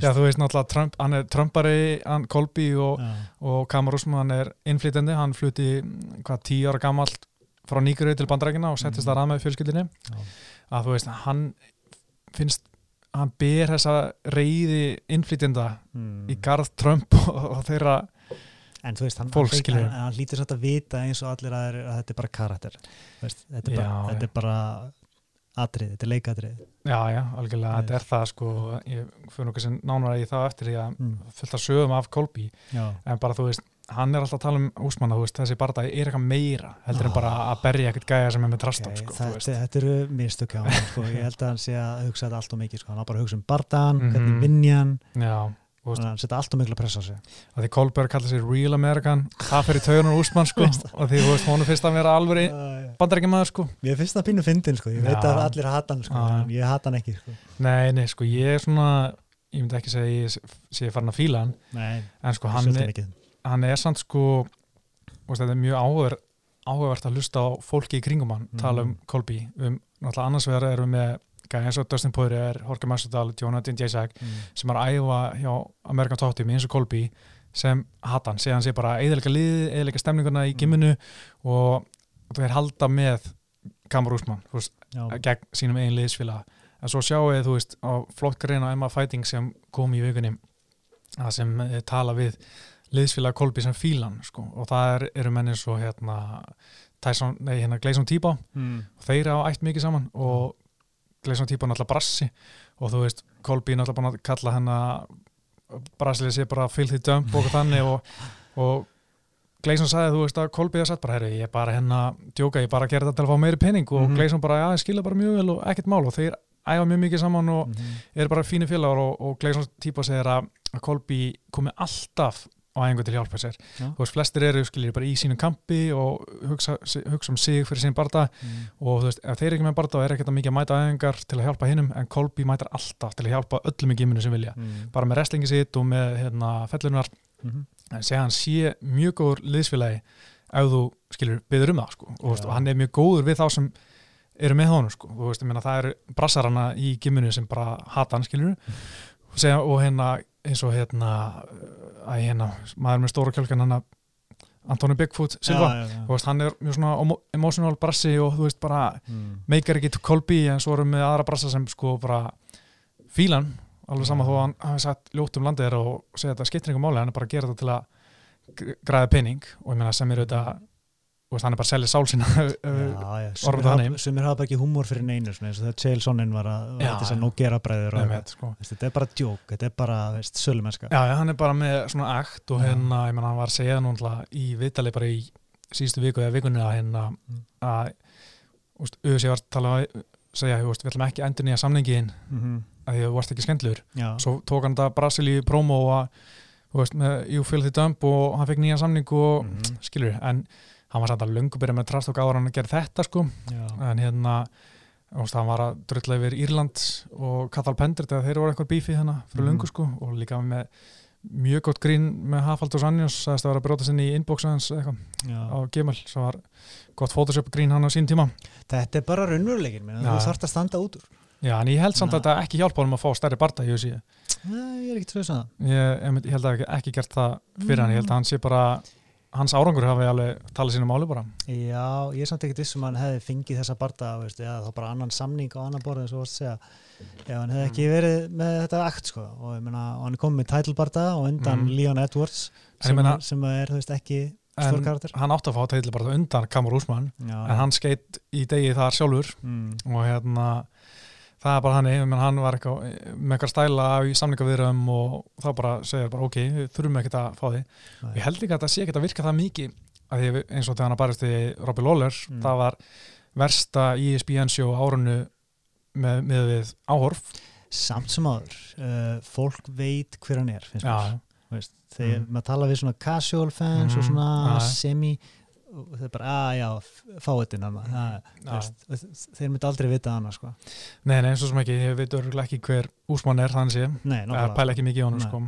já þú veist náttúrulega Trump, hann er Trumpari, hann Kolby og, og Kamar Úsmann er innflytjandi, hann flutti mm, hvað tíu ára gamalt frá Nýgurau til Bandarækina og settist Mhm. þar að með fjölskyldinni já. að þú veist, hann finnst hann ber þessa reyði innflytjenda Mm. í garð Trump og, og þeirra en þú veist, hann, hann, hann, hann lítur satt að vita eins og allir að, að þetta er bara karakter. Veist, þetta, er bara, þetta er bara atrið, þetta er leikatrið já, já, algjörlega, þetta er það sko, ég fyrir nokkuð sem nánar í það eftir því að mm. fullt af sögum af Kolby en bara þú veist, hann er alltaf að tala um úsmanna, þú veist, þessi barndagi er eitthvað meira heldur en Ah. bara að berja eitthvað gæja sem er með trastaf, Ok, sko, þetta, þetta eru mistök sko. ég held að hann sé að hugsa þetta allt og mikið sko. hann á bara að hugsa um bardagan, Mhm. hvernig vinjan já, þú veist, hann setja allt og mikla pressa á sig að því Kolberg kallar sér Real American það fyrir taugunar úsmann, sko og því, hún fyrst að vera alveg bandarækjamaður, sko mér finnst það pínu fyndin sko. ég veit Já. að allir hata hann sko. Já. en ég hata hann ekki sko. nei, nei, sko, ég er svona ég myndi ekki segja að ég sé farin að fíla hann nei, en sko, hann er, hann er samt sko veist, þetta er mjög áhugaver, áhugavert að hlusta á fólki í kringum hann Mhm. tala um Kolby, um náttúrulega annars vegar erum við með eins og Dustin Poirier, Jorge Masvidal, Jonathan Jacek mm. sem er að æfa hjá Amerikan Team eins og Kolby sem hata hann, segja hann sé bara eðalega liði, eðalega stemninguna í Mm. gimminu og þú er halda með Kamar Úsmann, þú veist, já, gegn sínum eigin liðsfélaga en svo sjáu þið, þú veist, á flott grein á Emma Fighting sem kom í vikunni að sem eh, tala við liðsfélaga Kolby sem fílan sko. og það er, eru menni svo hérna Tyson, nei, hérna Gleison Tíbá mm. og þeir á ætt mikið saman og Gleison Tíbá náttúrulega brassi og þú veist, Kolby náttúrulega búin að kalla hennar brasilið sé bara filthy dump og eitthvað þannig og, og Gleison sagði, þú veist að Kolby er satt bara, herri, ég er bara hérna djóka, ég er bara að gera þetta til að fá meiri penning og Mhm. Gleison bara, já, ég skilja bara mjög vel og ekkert mál og þeir æfa mjög mikið saman og Mm. eru bara fínir félagar og, og Gleison típa segir að, Kolby komi alltaf á æfingu til hjálpa sér. Já. Þú veist, flestir eru skiljið bara í sínum kampi og hugsa, hugsa um sig fyrir sín barda Mm. og þú veist, ef þeir eru ekki með barda er ekkert að mikið að mæta æfingar til að hjálpa hinnum en Kolby mætar alltaf til að hjálpa öllum í giminu sem vilja. Mm. Bara með wrestlingi sitt og með hérna, fellunar Mhm. en segja hann sé mjög góður liðsfélagi ef þú skilur byður um það sko. og, veist, Já. og hann er mjög góður við þá sem eru með honum sko. og veist, meina, það eru brassarana í giminu sem bara hata hann og, segja, og hérna eins og hérna, að hérna maður með stóra kjölkan hann Antoni Bigfoot Silva Já, já, já. Þú veist, hann er mjög svona emo- emotional brassi og þú veist bara Mm. meikar ekki til Kolby en svo erum við aðra brassa sem sko bara fílan alveg sama þó að hann hafi sagt ljótt um landið og segja að þetta skiptir einhver máli hann er bara að gera þetta til að gr- græða penning og ég meina sem er auðvitað veist, hann er bara að selja sál sína Já, já, orðum sumir þannig. hafa, ekki húmor fyrir neinu eins og þegar Chael Sonnen var að þess að nú gera bræður og sko. Þetta er bara djók, þetta er bara sölumennska já, já, hann er bara með svona akt og hérna, ég meina hann var að segja núna í viðtali bara í síðustu viku eða vikunni að hérna Mm. að úst, auðvitað var að tala segja, þú veist, við ætlum ekki að endur nýja samningin mm -hmm. að því að þú varst ekki skemmtlur Já, svo tók hann þetta Brasilíu promo og þú veist, með You Feel the Dump og hann fekk nýja samning og Mhm. skilur, en hann var samt að löngu byrja með trast og gáður hann að gera þetta sko. Já, en hérna hann var að drulla yfir Írland og Katal Pendert eða þeir voru eitthvað bífið hérna fyrir Mhm. löngu sko. Og líka með mjög gott grín með Hafaldur Sannjós að vera að bróta sinni í inbox aðeins eitthvað Já. á Gmail sem var gott Photoshop grín hann á sín tíma. Þetta er bara Já. þú þarft að standa út úr. Já, en ég held samt að þetta ekki hjálpa honum að fá stærri barda í Nei, ég er ekki trúið svona ég, ég, held að ekki, gert það fyrir hann, ég held að hann sé bara hans árangur hafi alveg talið sínu máli bara. Já, ég er samt ekkert vissum að hann hefði fengið þessa barda veist, eða þá bara annan samning á annan borð eins og varst að segja. Ef hann hefði ekki verið með þetta akt sko. og, meina, hann komið með title barda og undan Mhm. Leon Edwards En sem, meina- sem er veist, ekki en stór karakter. hann átti að fá tætli bara undan Kamur Úsmann en hann skeitt í degi þar sjálfur mm, og hérna það er bara hann, menn hann var eitthvað með eitthvað stæla í samlingaviðröðum og þá bara segir bara ok, við þurfum ekkert að fá því Nei. ég held ekki að þetta sé ekkert að virka það mikið að því eins og þegar hann barist í Robbie Lawler, Mm. það var versta E ESPN sjó árunu með, með við áhorf samt sem áður uh, fólk veit hver hann er finnst mér Veist, þegar Mhm. maður tala við svona casual fans og Mhm, svona já. semi og er bara, að já, fáiðin hann já. þeir myndi aldrei vita hann sko. nei, nei, svo sem ekki, ég veit örgulega ekki hver Úsmann er þannig sé, það pæla ekki mikið honum Nei. sko.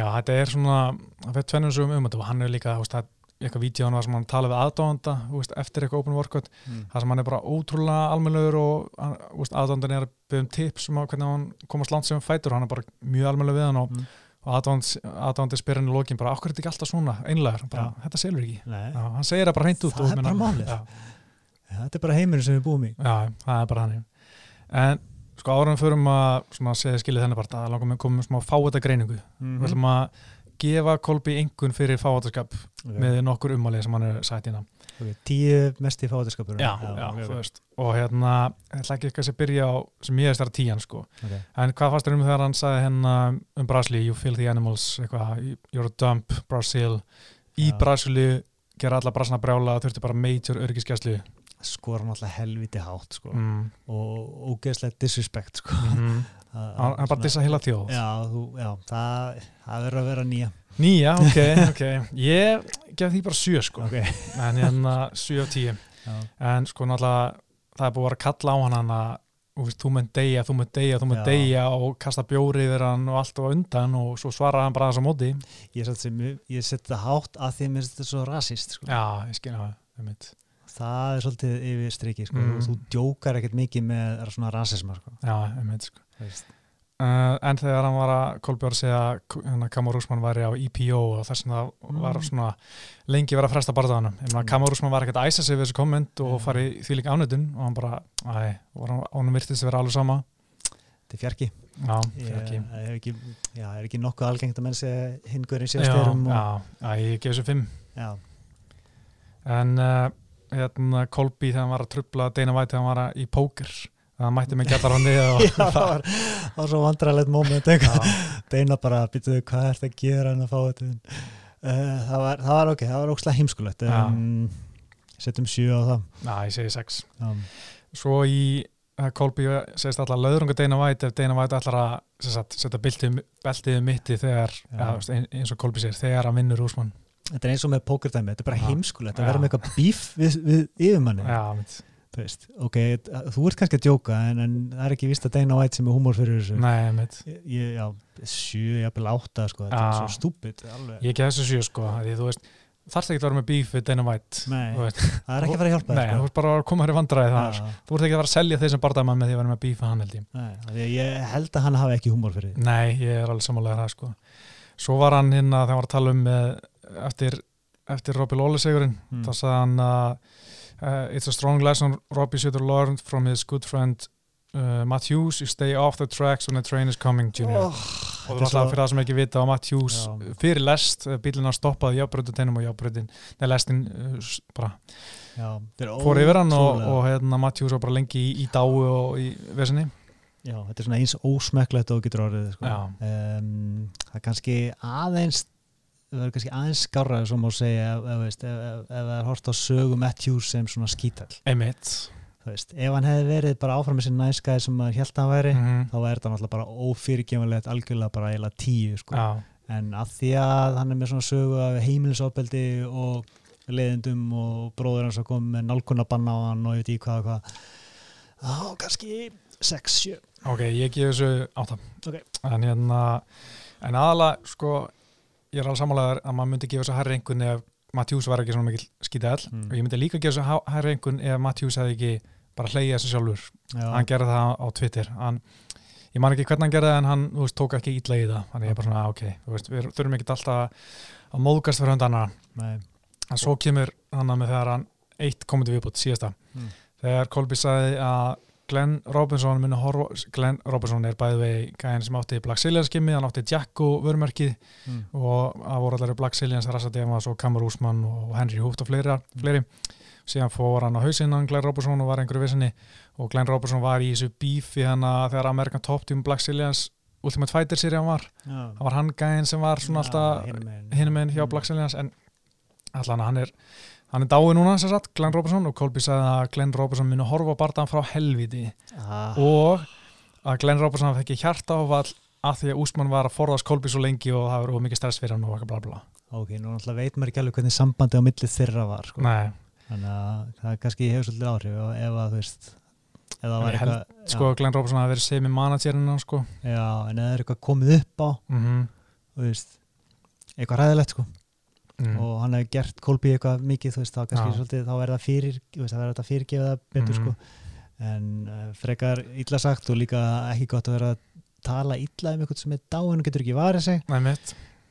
já, þetta er svona það fyrir tvennum sögum um þetta og hann er líka, það er eitthvað hann sem hann talaði við aðdóðanda veist, eftir eitthvað open workout mm. það sem hann er bara ótrúlega almennlegur og aðdóndan er að byggja um tips um að hvernig hann komast langt sem fætur hann er bara mjög almennlega við hann og, Mm. Og aðdóðandi spyr hann í lokin bara, okkur er þetta ekki alltaf svona? Einlegar, bara, þetta selur ekki. Já, hann segir það bara hreint út Það er bara málið. þetta er bara heimurinn sem við búum í. Já, það er bara hann en sko árum förum að svona, segja skilið þennan bara, langar með komum smá fáita greiningu, mm við ætlum að gefa Kolbi engun fyrir fáitaskap okay. með nokkur umalið sem hann er sætt innan okay. tíu mest í fáiðskapur já, já, þú veist og hérna, ég ætla ekki eitthvað að byrja á sem ég er stærra tíjan sko okay. en hvað fannst þér um þegar hann sagði hérna um Brasli, you filthy animals eitthvað, you're a dump, Brasil í Já. Brasilu gera alla brasna brjála, þurfti bara major örgiskeslu skora hann alltaf helviti hátt sko. mm. og ógeðslega disrespect sko. mm Það- hann bara dissa heila þjóð já, þú, já, það, það verður að vera nýja nýja, ok, ok ég gef því bara sjö sko okay. en hérna sjö af tíu já. en sko náttúrulega það er búið að vera að kalla á hann hann að þú mynd deyja, þú mynd deyja, þú Já. deyja og kasta bjóri yfir hann og allt á undan og svo svarar hann bara þess að móti ég, set sem, ég set það hátt að því að mér finnst þetta svo rasist sko. já, ég skil það, það er svolítið yfir striki sko. Mm. þú, djókar ekkert mikið með svona rasisma sko. já, ég mitt sko Veist. Uh, en þegar hann var að Kolbjörn segja að hérna, Kamar Úsmann væri á EPO og þess að það var Mm. svona lengi verið að fresta barðanum. Mm. Kamar Úsmann var ekkert að æsa sig við þessu komment og farið því líka ánöndun og hann bara, æ, honum virtist að vera alveg sama. þetta er fjarki Já, ekki. það er ekki, já, er ekki nokkuð algengt að menn segja hingurinn Já, sér styrum og, já, já, ég gef þessu fimm. já, En uh, hérna, Kolby þegar hann var að trubla Dana White þegar hann var í póker, það mætti mig gætar hann niður og já, það var, var svo vandrarlegt. Já, Deina bara, býtuðu, hvað er þetta að gera en að fá þetta uh, það, var, það var ok, það var ókslega heimskulegt um, setjum sjö á það já, ég segi sex. um, Svo í uh, Kolby segist alltaf löðrunga Dana White ef Dana White að sagt, setja beltið, beltið um mitti þegar, ja, eins og Kolby segir, þegar hann vinnur Úsmann. þetta er eins og með pókerdæmi, þetta er bara heimskulegt að vera með eitthvað bíf við, við yfirmanni Já, mitt. Þú veist, ok, þú ert kannski að djóka en, en það er ekki vist að Dana White sem er húmór fyrir þessu Nei, ég, ég- já, sjö, jafnvel átta sko, þetta er svo stúpid. Ég gef þessu sjö sko, því þú veist, þarfst ekki að vera með bíf við Dana White. Nei. Þú veist, það er ekki að fara að hjálpa Nei, þér, þú sko. ert bara að koma hér í vandræði þar. Þú ert ekki að vera að selja þeir sem bardaðum með því að vera með bíf við hann held ég. Nei, að ég held að hann hafi ekki húmór fyrir Nei, ég er alveg samanlega það sko. Svo var hann hérna þegar hann var að tala um með, eftir, eftir Robbie Lawler segurinn, Mm. þá sagði hann að uh, it's a strong lesson Robbie should have learned from his good friend uh, Matt Hughes, you stay off the tracks when the train is coming, Junior. oh, og það var alltaf fyrir það sem ekki vita á Matt Hughes Já. fyrir lest, bílina stoppaði jábrönduteinum og jábröndin, neða lestin uh, bara já, þetta er fór yfir hann og, og hérna Matt Hughes var bara lengi í, í dáu og í vesinni Já, þetta er svona eins ósmekklegt og þú getur orðið sko. Um, það er kannski aðeins það er kannski aðeins skarra sem má segja ef, ef, ef, ef, það er hort á sögu Matthews sem svona skítall. Emmett veist, ef hann hefði verið bara áfram með sér næskæði sem maður held að hann væri mm þá væri þetta náttúrulega bara ófyrirgefanlegt algjörlega bara eiginlega tíu sko. Já, en að því að hann er með svona sögu af heimilisofbeldi og leiðindum og bróður hans að koma með nálkunabanna á hann og ég veit í hvað og hvað þá kannski 6-7 ok, ég gef þessu átta. Ok. en hérna en aðalega sko ég er alveg sammálaður að maður myndi gefa þessu herri einhvern ef Matthews var ekki svona mikil skítæll Mm. og ég myndi líka gefa þessu herri einhvern ef Matthews hefði ekki bara hleyið þessu sjálfur. Já, hann gerði það á Twitter. Hann, ég man ekki hvernig hann gerði það en hann veist, tók ekki ítla í það. Þannig ég er bara svona ok, þú veist, við þurfum ekki alltaf að móðgast fyrir höndana nei, en svo kemur hann með þegar hann eitt komandi viðbútt síðasta. Mm. þegar Kolby sagði að Glenn Robinson muni horfa Glenn Robinson er bæði vegi gæðin sem átti Black Sillian skimmi, hann átti Jacko vörmerkið mm. og það voru allir Black Sillians, Rassa Demas og Kamar Úsmann og Henry Húft og fleiri, fleiri. síðan fór hann á hausinn hann Glenn Robinson og var einhverju vissinni og Glenn Robinson var í þessu bífi hann þegar American Top Team Black Sillians Ultimate Fighter serið hann var Já. það var hann gæðin sem var svona alltaf hinum megin. hinum einn hjá Mm. Black Sillians en allan hann er hann er dáið núna sem sagt, Glenn Robinson og Colby sagði að Glenn Robinson muni horfa á bardaðan frá helviti Ah, og að Glenn Robinson fekk hjarta áfall að því að Úsmann var að forðast Colby svo lengi og það var mikið stress fyrir hann og bla bla ok, nú veit maður ekki alveg hvernig sambandi á milli þeirra var sko. Nei, þannig að það kannski hefur svolítið áhrif og ef að þú veist held, eitthvað sko Glenn Robinson hafi verið semi managerinn hann sko. Já, en það er eitthvað komið upp á mm þú veist, eitthvað ræðilegt sko mm. og hann hefur gert Kolby eitthvað mikið veist, þá svolítið, þá er það fyrir veist, það er þetta fyrirgefa það betur Mhm. sko en uh, frekar illa sagt og líka ekki gott að vera að tala illa um eitthvað sem er dáin og getur ekki varið sig.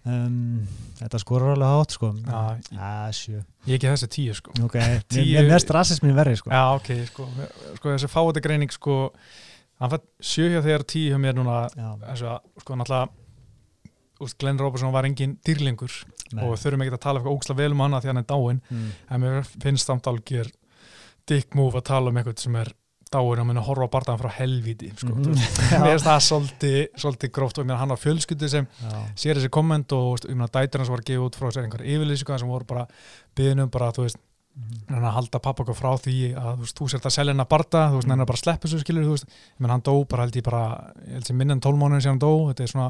Um, þetta skorur alveg hátt sko. Já, sjö. ég ekki þessi tíu sko. Ok, Tíu- mér mest rasismin verri sko. Já, ok, sko, sko þessi fáið greining sko, hann fætt sjö hjá þér tíu hjá mér núna. Þessu sko, náttúrulega Glenn Robertson var engin dýrlingur nei. og þurfum ekki að tala eitthvað ógslag vel um hana því hann er dáinn, mm. en mér finnst samt algjör dick move að tala um eitthvað sem er dáinn og minna að horfa á bardaðan frá helvíti, sko, veist, Já. mér finnst það svolítið, svolítið gróft og ég hann á fjölskyldu sem Já. sér þessi komment og, ég dætur hans var að gefa út frá sér einhver yfirlýsingar sem voru bara byðinum bara, þú veist, hann að halda pappa okkur frá því að þú veist, þú sért að selja hennar barda, þú veist, Mm. hann er bara að sleppa þessu skilur, þú veist, ég menn hann dó bara held ég bara, ég held sem minn en 12 mánuðin sem hann dó, þetta er svona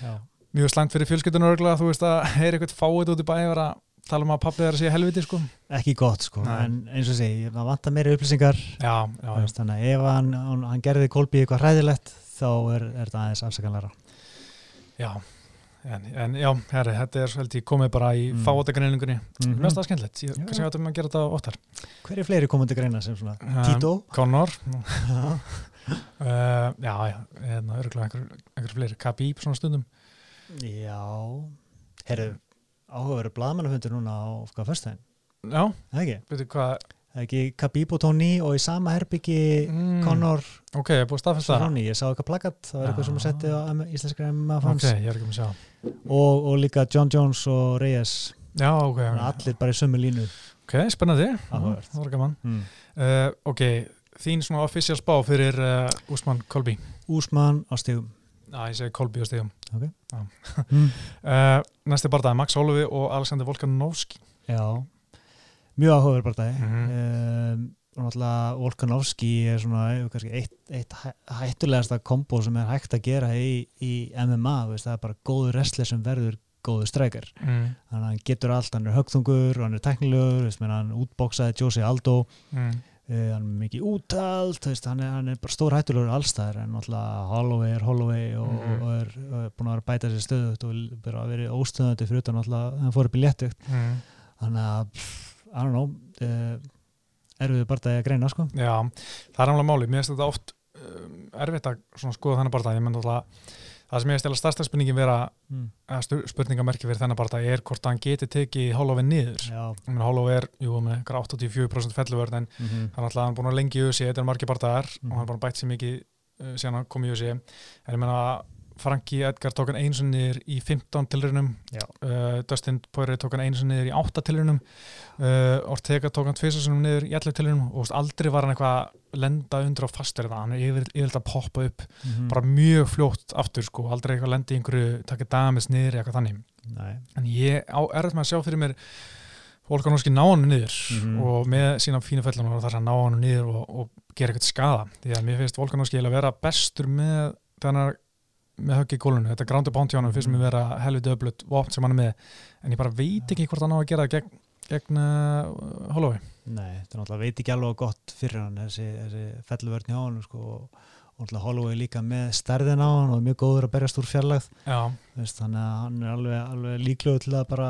Já. Mjög slæmt fyrir örgulega, þú veist að heyri eitthvað fáið út í bæði að tala um að pappi er að sé helviti, sko. ekki gott sko Nei. en eins og segi, maður vantar meira upplýsingar Já, já, veist, þannig að ef hann, hann, hann gerði Kolby eitthvað hræðilegt þá er, er það aðeins afsakanlega já. En, en já, herri, þetta er held ég komið bara í mm. Fáið mm það skemmtilegt, ég, Já. kannski áttum að gera þetta óttar. hver er fleiri komandi greina sem svona Um, Tito Conor, uh, já, já, hérna, örgulega einhver, einhver fleiri, Khabib svona stundum. Já. Herru, áhugaveru blaðmannafundur núna á fyrstæðin, Já, veitu hvað, það er ekki Khabib og Tony og í sama herbyggi mm, Conor ok, ég er búið að staðfesta það. Ég sá eitthvað plakat það var eitthvað sem að setja á íslenskra MMA Ok, fans ég er ekki með að sjá. og, og líka John Jones og Reyes. Já, ok, allir bara í sömu línu. Ok, spennandi, Áhugavert. það var gaman. mm. Uh, ok, þín svona official spá fyrir uh, Úsmann Kolby. Úsmann á stigum Já, ég segi Kolby á stegum. mm. Uh, næsti barndagi, Max Holloway og Alexander Volkanovski. Já, mjög áhugaverð bara það Mhm. um, og náttúrulega Volkanovski er svona eitt, eitt hæ- hættulegasta kombo sem er hægt að gera í, í MMA, veist, það er bara góður wrestler sem verður góður streikar Mm. þannig að hann getur allt, hann er högþungur og hann er teknilegur, hann útboksaði Josie Aldo, Mm. Uh, hann er mikið veist, hann hann er bara stór hættulegur allstæðar en náttúrulega Holloway er Holloway og, Mhm. og er, er búin að vera bæta sér stöðut og bara verið óstöðandi fyrir utan náttúrulega, hann fór upp í léttugt Mm. þannig að, I don't know uh, erfiðu bara að greina sko Já, það er náttúrulega máli. Mér finnst þetta oft um, erfitt að skoða þennan barndagi. Ég menn náttúrulega, það sem ég stela stærsta spurningin vera, mm. eða spurningamerki fyrir þennan barndagi er hvort hann geti tekið Holloway niður. Holloway er, jú, með einhver 84% felluvörn en mm -hmm. hann alltaf hann er búin að lengi í USA, þetta er margir bardagar Mhm. og hann er búin að bætt sér mikið uh, síðan hann kom í USA en ég meina Franki Edgar tók hann einu sinni niður í 15 tilrunum Já. uh, Dustin Poirier tók hann einu sinni niður í 8 tilrunum uh, Ortega tók hann tvisasunum niður í 11 tilrunum og aldrei var hann eitthvað að lenda undir á fastur það, hann er yfir- yfirleitt að poppa upp Mhm. bara mjög fljótt aftur sko, aldrei eitthvað lendi í einhverju takið damis niður eitthvað þannig Nei. en ég á erfitt með að sjá fyrir mér Volkanovski ná hann niður Mhm. og með sína fínu fellum og þar að ná hann niður og, og gera eitthvað skada því að mér finnst Volkanovski eiginlega vera bestur með þannig með höggi í gólunu, þetta grándi bánti á hann finnst mér vera helviti öflut vopn sem hann er með en ég bara veit ekki hvort hann á að gera gegn, gegn uh, Holloway. Nei, þetta er náttúrulega veit ekki alveg gott fyrir hann þessi, þessi felluvörn hjá hann sko, og, náttúrulega Holloway líka með stærðin á hann og mjög góður að berjast úr fjarlægð. Já, veist, þannig að hann er alveg, alveg líklegur til að bara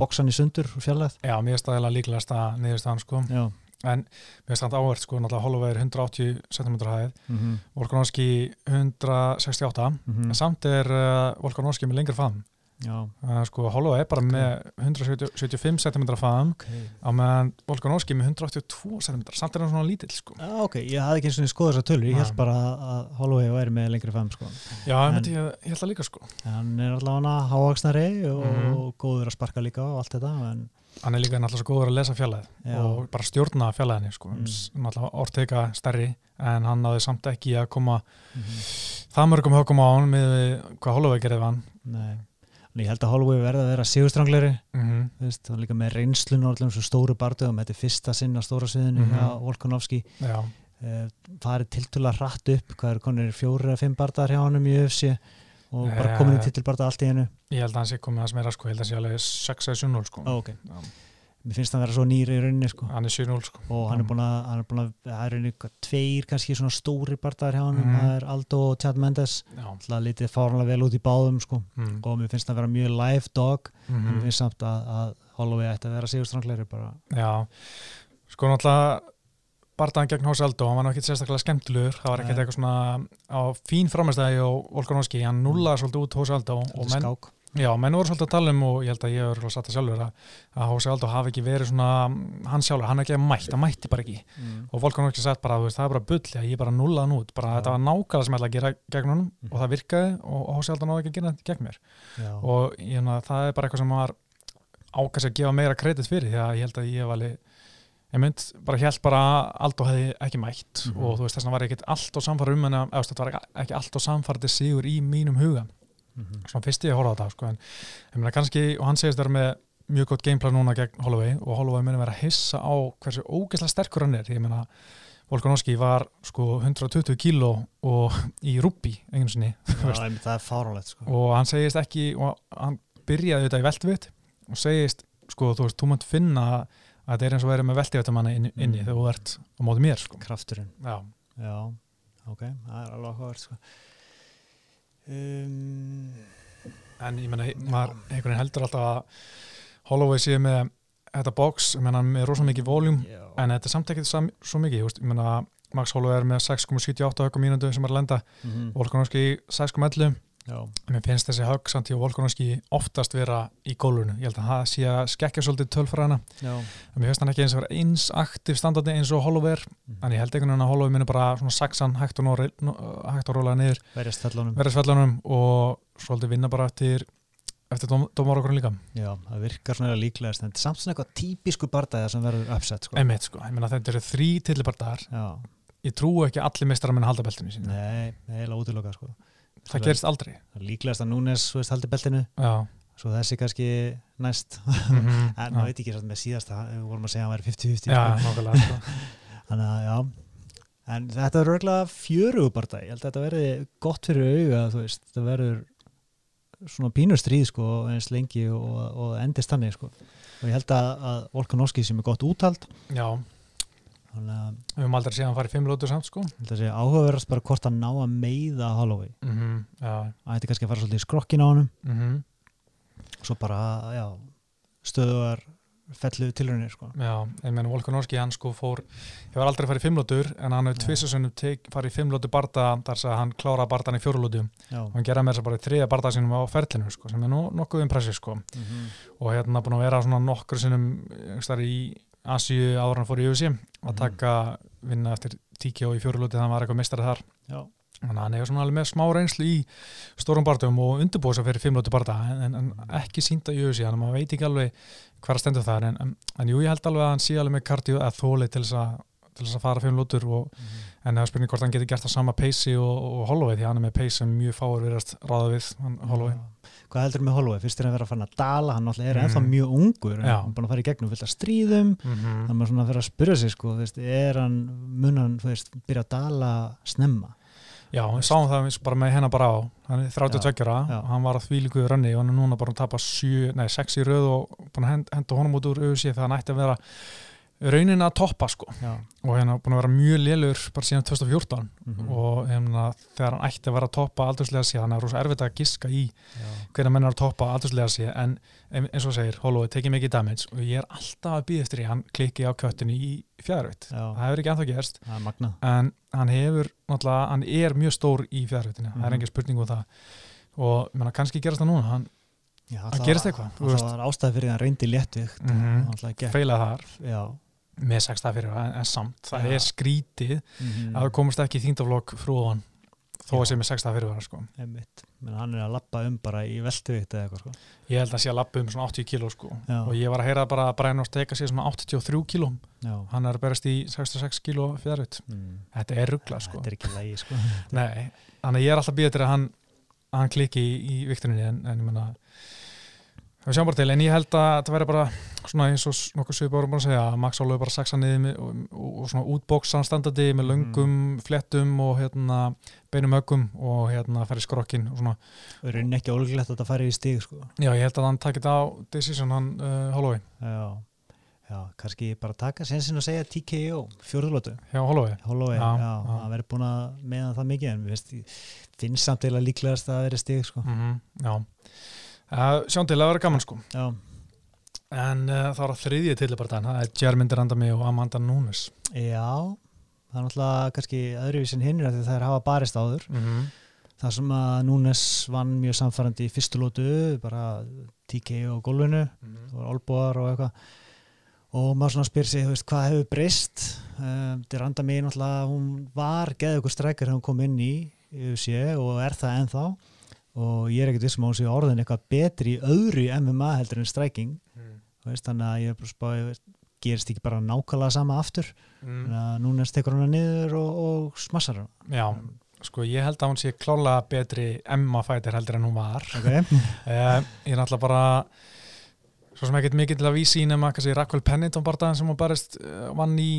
boksa hann í sundur fjarlægð. Já, mér er staðilega líklegast að niðurst hann sko, Já, en mér er staðan áhvert sko, náttúrulega Holloway er 180 cm hæð, mm -hmm. Volkanovski 168, Mm en samt er uh, Volkanovski með lengri faðum Já, uh, sko, Holloway er bara Ok. með 175 cm faðum ok á meðan Volkanovski með 182 cm samt er hann svona lítill sko. Já, ok, ég hafði ekki eins og skoða þessar tölur, ég held bara að Holloway væri með lengri fem sko. já, En- ég, ég held það líka sko. Hann er allavega hávaksnari og, Mhm. og góður að sparka líka og allt þetta en hann er líka náttúrulega svo góður að lesa fjallæð Já. og bara stjórna fjallæðinni sko. Mm. Náttúrulega orðteika stærri en hann náði samt ekki að koma Mhm. það mörgum högum á hann með hvað Holloway gerði hann Nei, en ég held að Holloway verði að vera sigurstrangleri mm þú veist, og líka með reynslun og allir svo stóru bardögum, þetta er fyrsta sinn á stóra sviðinu Mhm. hjá Volkanovski já, eh, farið tiltúlega hratt upp hvað er konir fjóri eða fimm bardagar hjá honum í UFC og bara Eh. komin í titilbarda allt í einu ég held að hann sé komið hans meira sko. ég held að hann sé alveg 6 eða 7-0 sko. Ó, ok, Já. mér finnst það að vera svo nýri í rauninni sko. hann er 7-0 sko. og hann er búin að, hann er búin að það er rauninni tveir kannski svona stóri bardagar hjá honum, Mhm. það er Aldo og Chad Mendes það lítið fáránlega vel út í báðum sko. mm. og mér finnst það að vera mjög live dog en mér Mm finnst samt að, að Holloway ætti að vera sigurstrangleiri bara já sko náttúrulega bardaðan gegn Hósi Aldó, hann var náttúrulega ekki sérstaklega skemmtilegur það var ekkert eitthvað svona á fín framestæði og Volkanovski, hann nullaði svolítið út Hósi Aldó og menn, já, menn voru svolítið að tala um og ég held að ég hefur satt það sjálfur að, að Hósi Aldó hafi ekki verið svona hann sjálfur, hann er ekki mætt, hann mætti bara ekki mm. og Volkanovski sagt bara, veist, það er bara bull ég bara nullaði hann út, bara Já. þetta var nákvæmlega sem ég ætla að gera Mhm. og það virkaði og Hósi Aldó náði ekki að gera þetta gegn mér Já. og ég, meina, það bara eitthvað sem var ákast að gefa meira kredit fyrir því að ég held að ég var alveg ég mynd, bara held bara að Aldo hefði ekki mætt Mhm. og þú veist þess vegna var ég ekki allt og samfara um en að þetta var ekki allt og samfarið sigur í mínum huga, Mhm. svona fyrst ég að horfa á þetta sko, en ég meina kannski, og hann segist vera með mjög gott gameplan núna gegn Holloway og Holloway muni vera að hissa á hversu ógeðslega sterkur hann er, ég meina Volkanovski var sko 120 kíló og í rúbbi einu sinni Já, einmitt, það er fáránlegt sko. og hann segist ekki og hann byrjaði þetta í veltvitt og segist, sko, þú veist, þú að þetta er eins og verið með veltivittamanna inni, inni Mm. þegar þú ert á móti mér, sko. Krafturinn. Já, Já, ok, það er alveg áhugavert sko. um, en ég maður einhvern veginn heldur alltaf að Holloway sé með þetta box, með rosa mikið voljum, en þetta samt ekki sam, svo mikið, ég meina Max Holloway er með 6,78 högum mínundu sem er að lenda, mhm, Volkanovski 6,11 já, Mér finnst þessi högg samt í Volkanovski oftast vera í gólfinu, ég held að það sé að skekkja svolítið tölfræðina já. En Mér finnst hann ekki eins og vera eins aktiv standandi eins og Holloway er, mhm. en ég held einhvern veginn að Holloway minni bara svona saxan hægt og, og rólega niður, verjast fellunum. Og svolítið vinna bara eftir, eftir dómarokkurinn líka. Já, það virkar svona líklegast. En samt svona eitthvað típisku bardæða sem verður uppsett sko. Einmitt sko, ég meina þetta eru þrý tillibardagar, Já, ég trú ekki að allir mistrar minna halda beltinu sín. nei, heila útiloka sko. Það gerist aldrei. Það líklegast að Núnes þú veist, haldi beltinu, Já. svo þessi kannski næst. Mm en maður veit ekki samt með síðasta við vorum að segja að hann væri 50-50 Já, sko. sko. þannig að já. En þetta er örgulega fjörugubarda ég held að þetta verði gott fyrir auga þetta verður svona pínustríð sko eins lengi og, og endist þannig sko. Og ég held að, að Volkanovski sem er gott úthald. Já, við höfum aldrei séð hann farið fimm lótur samt sko. að segja áhugaverðast bara hvort að ná að meiða Holloway. Mm Já, að þetta kannski að fara svolítið í skrokkin á honum. Mm svo bara, já stöðuar fellu tilrunir sko. Já, ég meina Volkanovski hann sko fór, hefur aldrei farið í fimmlótur en hann hefur Já. tvissasunum farið í fimmlótu barda þar sem hann kláraði bardan í fjórulótu já, og hann geraði með þess að bara þriða barda sinum á ferlinu sko, sem er nú nokkuð impressið sko. Mm og hérna búin að vera svona nokkur sinnum áður en hann fór í UFC að Mhm. taka vinna eftir TKO í fjórulóti þannig að hann var eitthvað mistarið þar já, þannig að hann hefur svona alveg með smá reynslu í stórum bardum og undirbúið sér fyrir fimmlótu barda en, en, en ekki sínda í UFC þannig að maður veit ekki alveg hvað er stendur þar en, en, en jú ég held alveg að hann sé alveg með kardio eða þóli til þess að til þess að fara fimm lútur og en það er spurning hvort hann getur gert það sama peysi og, og Holloway því að hann er með peysi sem mjög fáur verðast ráða við hann, Já. Hvað heldur með Holloway? Fyrst er hann að vera að fara að dala, hann náttúrulega er Mm. ennþá mjög ungur, Já. hann er búin að fara í gegnum fullt af stríðum, mm -hmm. þannig að maður svona að spyrja sig, sko, veist, er hann, mun hann, þú veist, byrja að dala snemma? Já, við sáum það bara með hennar bara á hann er 32 ára, hann var að því líkuðu ranni og hann er núna bara að tapa 7, nei 6 í röð og búin að hend, henda honum út úr auðvitað þegar hann ætti að vera raunin að toppa sko. Já, og hérna búin að vera mjög lélur bara síðan 2014 mhm, og hérna, þegar hann ætti að vera að toppa aldurslega sé, þannig að það er rosa erfitt að giska í hvernig menn er að toppa aldurslega sé en eins og segir, Holloway tekið mikið damage. Og ég er alltaf að býða eftir í hann klikki á köttinu í fjæðarvitt já, það hefur ekki ennþá gerst. Það er en hann hefur náttúrulega, hann er mjög stór í fjæðarvittinu, það Mhm. er engin spurning um það. Og menna, kannski gerast það núna. Hann já, Það gerist eitthvað, það var ástæði fyrir því að hann reyndi léttvikt. Mhm. alltaf gekk feilað þar. Já, með 6 fyrir en, en samt, það Já. er skrítið mhm, að það komast ekki í þýndaflokk frúðan þó að Já. sé með 6 fyrir sko. einmitt. menn hann er að lappa um bara í veltuvikt eða eitthvað sko. ég held að sé að lappa um svona 80 kíló sko. Og ég var að heyra bara að Brian Ortega sé svona 83 kíló hann er að berast í 66 kíló fjárvitt mm. þetta er ruggla sko. þetta er ekki lægi sko. Nei, þannig að ég er alltaf býðið til að hann, hann klikki í, í viktuninni en, en ég menna við sjáum bara til, en ég held að þetta verður bara svona eins og nokkuð svipur bara að segja að Max Ólaug bara saksa niður og, og, og svona útbóksan standandi með löngum flettum og hérna beinum höggum og hérna færi skrokkin og svona, er raunin ekki ólíklegt að þetta fari í stíg sko. já ég held að hann takit á decision hann uh, Holloway, já, já, kannski bara taka sensin og segja TKO, fjórðlótu hjá Holloway. Holloway, Já, já, já. það verður búin að meðan það mikið en við finnst samt eða líklegast að það verður stíg sko. mm já sjáum til að vera gaman sko. Já, en uh, það var að þriðja tillipartan það er Jerminder Andami og Amanda Nunes já það er náttúrulega kannski öðruvísin hinnir að það er hafa barist áður. Mm -hmm. það sem að Núnes vann mjög samfærandi í fyrstu lótu, bara TK og gólfinu, það var olbúar og eitthvað. Og maður svona spyr sig, þú veist, hvað hefur breyst? Um, til randa mig náttúrulega hún var geðið ykkur strækjar þegar hún kom inn í UFC og er það ennþá og ég er ekkert vissum að hún sé orðin eitthvað betri í öðru MMA heldur en stræking þú veist, þannig að ég er bara að spá ég veist, gerist ekki bara nákvæmlega sama aftur. Mm. þannig að Núnes tekur hana niður og, og smassar hana. Já, sko ég held að hún sé klálega betri Emma-fætir heldur en hún var. Okay. uh, Ég er náttúrulega bara svo sem ekkert mikið til að vísi í nema kannski Raquel Pennington bardaðin sem hún barist uh, vann í,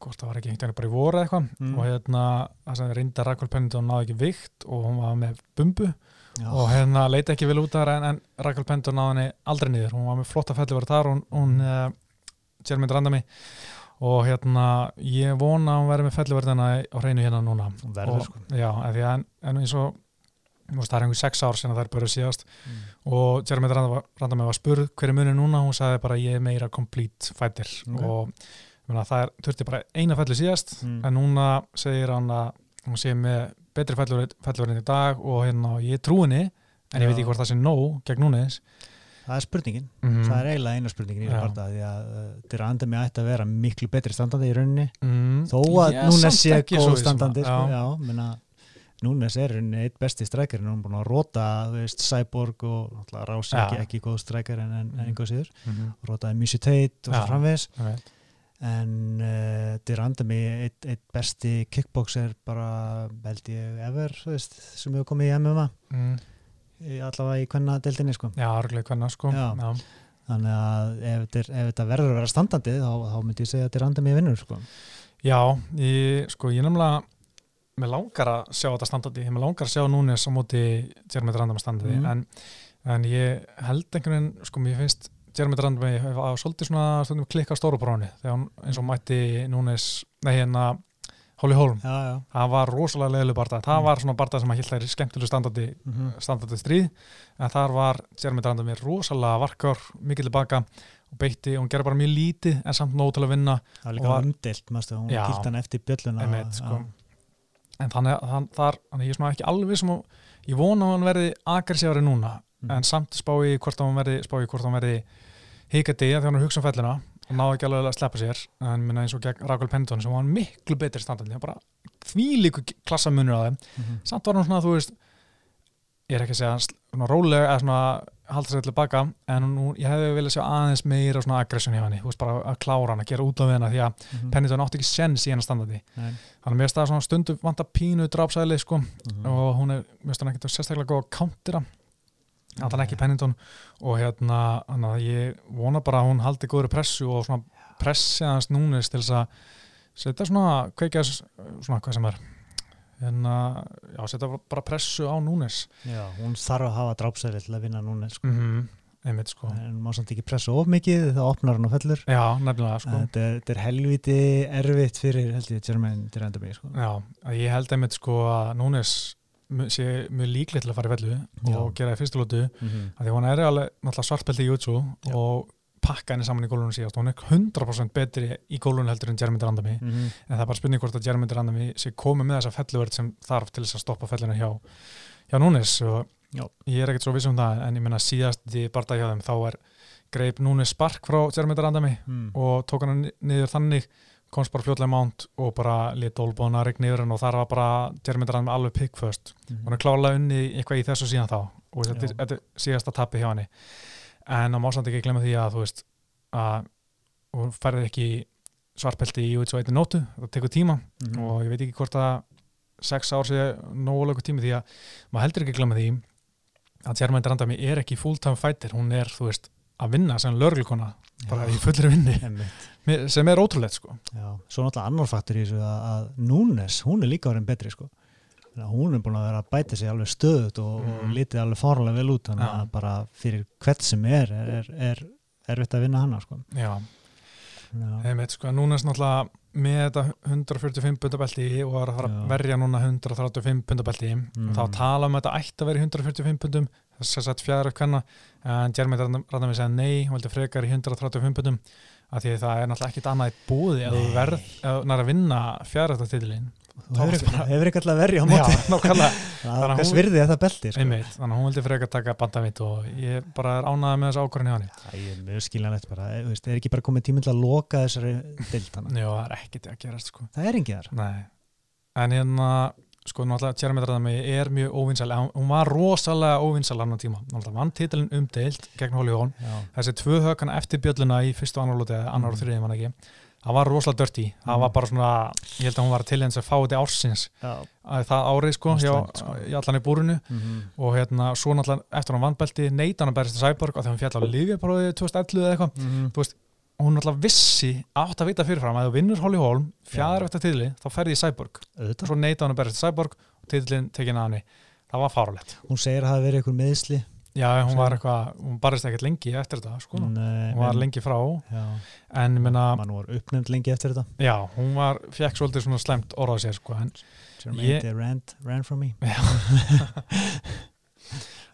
hvort það var ekki einhvern veginn bara í voru eitthvað. Mm. og hérna, það sem reynda Raquel Pennington náði ekki vikt og hún var með bumbu Já. og hérna leiti ekki vel út þar en, en Raquel Pennington náði henni aldrei niður hún var með flotta felli verið þar hún, hún uh, Jeremy Randami og hérna ég vona að hún verði með felliverðina á hreinu hérna núna verður, sko. já, að en, en eins og það er einhver sex ár sem það er bara síðast Mm. og Jeremy Randami var spurð hver er munið núna, hún sagði bara ég er meira complete fighter Ok. og ég meina, það er, þurfti bara eina felli síðast Mm. en núna segir hann að hún sé með betri fellverðin í dag og hérna ég trú henni en ég Já. veit ekki hvort það sé nóg gegn núniðis það er spurningin mm. það er eiginlega eina spurningin í barða því að uh, að anda mig ætti að vera miklu betri standandi í rauninni mm. þó að Ég Núnes samt sé góð um standandi sko, Já. já, menna, Núnes er rauninni eitt besti strækjar en hún er búin að róta þú veist, Cyborg og náttúrulega Rási Já. ekki, ekki góð strækjar en, einhver síður Mhm. rótaði Musi Tate og Já. svo framvegis Ég veit. En uh, anda mig eitt, eitt besti kickboxer bara held ég ever veist, sem hefur komið í MMA Mm. allavega í hvenna deildinni sko Já, örglega hvernig sko Já. Já. þannig að ef, ef þetta verður að vera standandi þá, þá myndi ég segja að þetta er vinnur sko. Já, ég, sko, ég nefnilega mér langar að sjá þetta standandi mér langar að sjá Núnes á móti Jeremy Randami standandi Mhm. en, en ég held einhvern veginn, sko, mér finnst Jeremy Randami að svolítið svona klikka á stóru bróni þegar hún eins og mætti Núnes, nei hérna Holly Holm, já, já. það var rosalega leiðileg barða, það Mm. var svona barða sem að hilt þær skemmtilegu standandi, Mm -hmm. standandi stríð en þar var Jeremy Randami rosalega varkar, mikið tilbaka og beitti, og hún gerði bara mjög lítið en samt nóg til að vinna það var líka umdelt hún Já. kýrt hann eftir bjölluna Einmitt, sko. en þannig að þann, þar, þannig að ég er ekki alveg sem að, ég vona að hann verði aggressívari núna, Mhm. en samt spái hvort að hann verði, að verði hikandi þegar hann að hugsa um fellina og náði ekki alveg að sleppa sér en minna eins og gegn Raquel Pendon sem var miklu betri standandi, bara því líku klassamunur á þeim, Mhm. samt var hann svona þú veist, ég er ekki að segja rólega eða svona halda sér til baka en nú, ég hefði viljað sjá aðeins meira svona aggression í hann, þú veist bara að klára hann að gera út af hennar því að Mhm. Pendon átti ekki sens í hennar standandi Nei. þannig að mér staði svona stundu vanta pínu drápsæli sko Mhm. og hún er, mér hann ekkert sérstaklega góð að countera allan ekki Pennington og hérna, hann að ég vona bara að hún haldi góður pressu og svona pressi hans núnis til þess að setja svona, kveikja svona hvað sem er hérna, já, setja bara pressu á núnis já, hún þarf að hafa drápsæli til að vinna núna sko. mm einmitt sko. En má samt ekki pressa of mikið þá opnar hann og fellur. Já, nefnilega sko. Þetta, er- er helviti erfitt fyrir held ég Jermaine Durandamy sko. Já, að ég held einmitt sko að Núnes sé mjög líklegt til að fara í vellu og Já. gera það fyrstu lótu mm -hmm. því hún er alveg svartbelti í Jutsu Já. og pakka henni saman í gólunum síðast og hún er 100% betri í gólunum heldur en Jeremy Randami Mhm. en það er bara spurning hvort að Jeremy Randami sé komið með þessa felluverð sem þarf til þess að stoppa felluna hjá, hjá Núnes og Já. ég er ekkert svo viss um það en ég menna síðast í þeim þá er greip Núnes spark frá Jeremy Randami Mm. og tók hann ni- niður þannig komst bara fljótlega mánt og bara lit olbóna rigg niður hann og þar var bara Jeremy Randami alveg pickfirst Mhm. hún er klárlega unni eitthvað í þessu síðan þá og þetta þetta er síðasta tappi hjá henni en það má samt ekki glemma því að þú veist að hún færði ekki svartbelti í út svo eitthvað nótu það tekur tíma Mhm. og ég veit ekki hvort að sex ár sé nógulega tími því að maður heldur ekki glemma því að Randami er ekki full-time fighter hún er, þú veist, að vinna sem lörglukona bara í fullri vinni Einmitt. Sem er ótrúlegt sko Já, svo náttúrulega annar faktur í þessu að, að Núnes, hún er líka orðin betri sko. Hún er búin að vera að bæta sig alveg stöðut og, og Mhm. litið alveg fárlega vel út þannig að bara fyrir hvert sem er er, er, er erfitt að vinna hana sko. Já, einmitt sko, núna er náttúrulega með þetta 145 pundabelti og er að verja núna 135 pundabelti Mhm. og þá tala um að þetta ætti að vera í 145 pundum þess að þetta fjæðar upp kanna en Jermaine Randami segja nei, hún vildi frekar í 135 pundum af því að það er náttúrulega ekkit annað í búði ef þú verð, ef þú nær að vinna fjæðaröftartitilin þú hefur, varstu bara- hefur ekki alltaf verið á Já, móti nákvæmlega Það Þannig að hvers hún- virði þetta belti sko. Einmitt, þannig að hún vildi frekar taka bandamitt og ég bara er ánægði með þessu ákvörðin hjá henni. Það er mjög skiljanlegt bara, eh, þú veist, er ekki bara komið tíminn til að loka þessari dild. Já, það er ekkert að gerast sko. Það er ekki þar. Nei, en hérna, sko, náttúrulega Jeremy Radami er mjög óvinsal, en hún var rosalega óvinsal hann á tíma. Náttúrulega vann titilin umdeilt gegn Hóli. Já, Þessi tvö hökana eftir bjölluna í fyrstu og annar lóti, eða annar og Mhm. þriðið mann ekki. Það var rosalega dörti. Það Mhm. var bara svona, ég held að hún var til eins að fá þetta ársins já. að það árið sko, Það hjá, sko. í allan í búrinu. Mm og hérna, svo náttúrulega eftir hann vannbelti neyta hann að berist til Cyborg og þegar hann fjall á Livjaprófið 2011 eða eitthvað -hmm. Og hún náttúrulega vissi átt að vita fyrirfram að þú vinnur Holly Holm fjæðar eftir tiðli, þá ferði í Cyborg. Og svo neyta hann að berist til Cyborg og tiðlinn tekinn að henni. Það var fáralegt Hún segir að það hafi verið einhver meðsli. já, hún var eitthvað, hún barist ekkert lengi eftir þetta sko, hún Nei, var en- lengi frá. Já, en meina, mann var uppnefnd lengi eftir þetta. já, hún var fekk svolítið svona slemt orðað sér sko, Ég- ran, ran from me.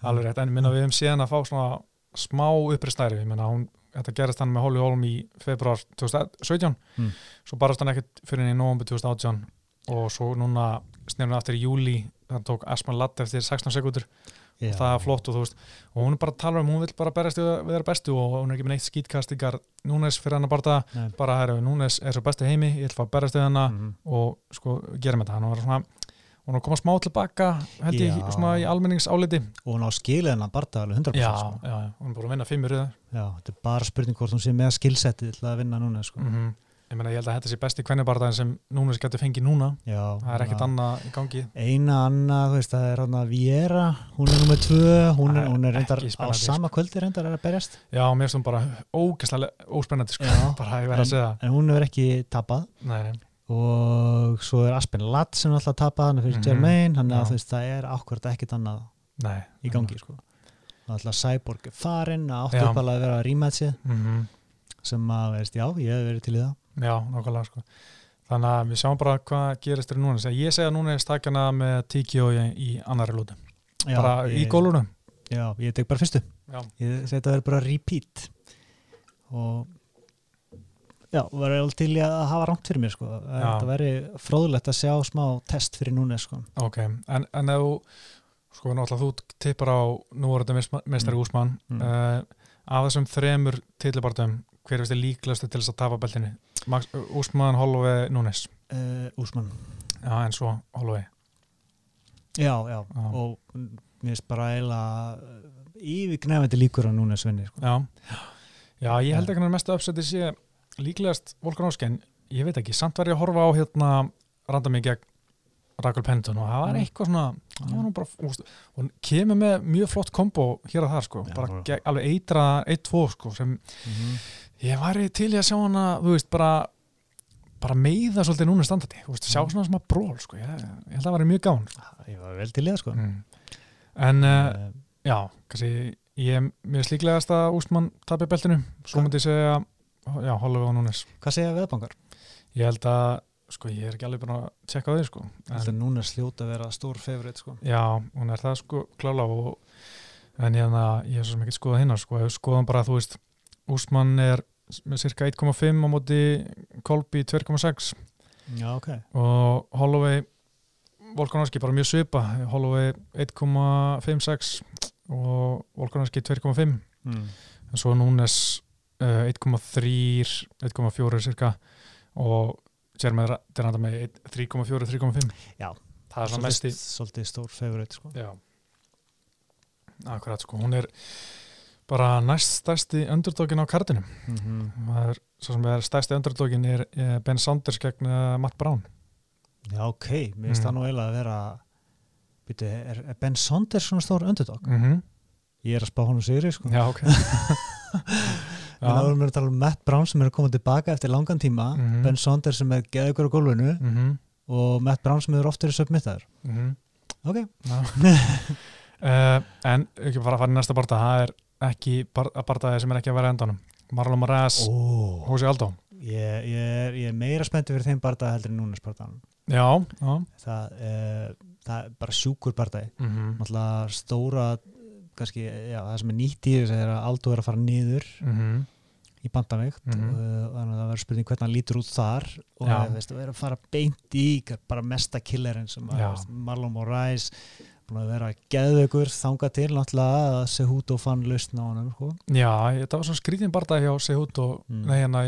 alveg rétt, en meina við hefum síðan að fá svona smá uppristæri, meina hún þetta gerist hann með Holly Holm í februar 2017, Mm. svo barast hann ekkert fyrir henni í november 2018 og svo núna snefnir hann aftur í júli þannig tók Asman Ladd eftir 16 sekundur Já. og það er flott og þú veist og hún er bara að tala um, hún vil bara berast við við þeirra bestu og hún er ekki með neitt skýtkastingar Núnes fyrir hann að barða, Nei. bara herru, Núnes er svo besti heimi, ég að fá að berast við hana Mhm. og sko gerum þetta, hann var svona hún var að koma smá tilbaka held ég svona í almenningsáliti Og hún á barða alveg 100%. já, Sko. já, hún er búin að vinna fimm í röða Já, þetta er bara spurning hvort hún sé með skilsetti til að vinna núna, sko. mm ég meina ég held að þetta sé besti kvennibardaðin sem Núnes getur fengið núna Já. það er ekkert annað í gangi Eina annað, þú veist, það er hann að Viera, hún er nummið tvö, hún er, Það hún er reyndar á spennandi, sama kvöldi reyndar að berjast. já, mér finnst hún bara ógæslega óspennandi sko, bara segja En hún er ekki tapað. nei, nei. Og svo er Aspen Ladd sem er alltaf að tapa hann fyrir Mhm. Jermaine, hann er Já. að veist það er ákvært ekkert annað nei í gangi sko. það er alltaf Cyborg er farinn að áttu upp alveg að vera að rýma þessi mm sem að veist, já, ég hef verið til í það Já, nákvæmlega sko. Þannig að við sjáum bara hvað gerist þér núna. Ég segja núna er stakjana með TKO í, í annari lúti. Bara í ég, gólunum. já, ég tek bara fyrstu Já. ég segi þetta verður bara repeat og já, verður alveg til að hafa rámt fyrir mér sko. Þetta verður fróðulegt að sjá smá test fyrir núna sko. Ok, en, en þú, sko, náttúrulega þú tippar á nú er þetta mestari Mm. Úsmann. Mm. Uh, af þessum þremur tillibartum, hver veist þið líklegastu til þess að tapa beltinu? Max, Úsmann, Holloway, Núnes. uh, Úsmann Já, en svo Holloway. já, já, Já. og mér finnst bara eiginlega yfirgnefandi líkur á núna svenni sko. Já. Já, ég held ekki að mesta uppsætti sé líklegast Volkan Ásken, ég veit ekki, samt var ég að horfa á hérna randami gegn Rakul Pendun og það var Mm. eitthvað svona það var nú bara, úst, og kemur með mjög flott kombo hér og þar sko, Já, bara gegn, alveg eitra 1-2 sko, sem Mhm. ég væri til í að sjá hana, þú veist, bara bara meiða svolítið núna standardi veist, sjá Mm. svona smá bról sko, ég, ég held að það væri mjög gáðan sko. ég var vel til í það sko. mm. en uh, já, kannski ég er mér slíklegast að Úsmann tapir beltinu, svo Hvað? myndi ég segja já, Holloway og Núnes. Hvað segja veðbankar? ég held að, sko, ég er ekki alveg búin að tjekka því, sko. Þetta er núna sljóta að vera stór favorit sko. já, hún er það, sko, klála og, en ég, ég er svo sem ekki skoða hinnar, sko, við skoðum bara, þú veist Úsmann er með cirka 1,5 á móti Kolby 2,6 Já, ok. Og Holloway Volkanovski bara mjög svipa. Holloway 1,56 og Volkanovski 2,5 mm. en svo Núnes 1,3 1,4 cirka og Jeremy Deranda með 3,4 3,5 Já. það er svona mesti Svolítið, stór favorit sko. já akkurat sko, hún er bara næst stærsti underdogin á kardinu mm -hmm. það er, svo sem er stærsti underdogin er, Ben Saunders gegn uh, Matt Brown Já, ok, mér finnst Mm. það nú eiginlega að vera Býtu, er, er Ben Saunders svona stór underdog? mm -hmm. Ég er að spá honum sigri sko. já ok En þá erum við að tala um Matt Brown sem er að koma tilbaka eftir langan tíma Mhm. Ben Saunders sem er geðugur á gólfinu mm -hmm. og Matt Brown sem er oftur í submittaður Mm -hmm. Ok, uh, en ekki bara að fara í næsta barta það er ekki bar bartaði sem er ekki að vera endanum Marlon Moraes, oh. Hósi Aldó ég, ég, er, ég er meira spenntið fyrir þeim barða heldur en núna spartan já, já það, uh, það er bara sjúkur barðaði mm -hmm. náttúrulega stóra kannski, já, það sem er nýtt í þessu er að Aldo er að fara niður í bandaveikt Mhm. og þannig að það verður spurning hvernig hann lítur út þar og það að vera að fara beint í bara mesta killerinn sem Marlon Moraes búin að vera geðveikur þanga til náttúrulega að Sehudo fann lausn á hann sko. já, þetta var svo skrítin bartaði hjá Sehut og Mm. nei, hérna,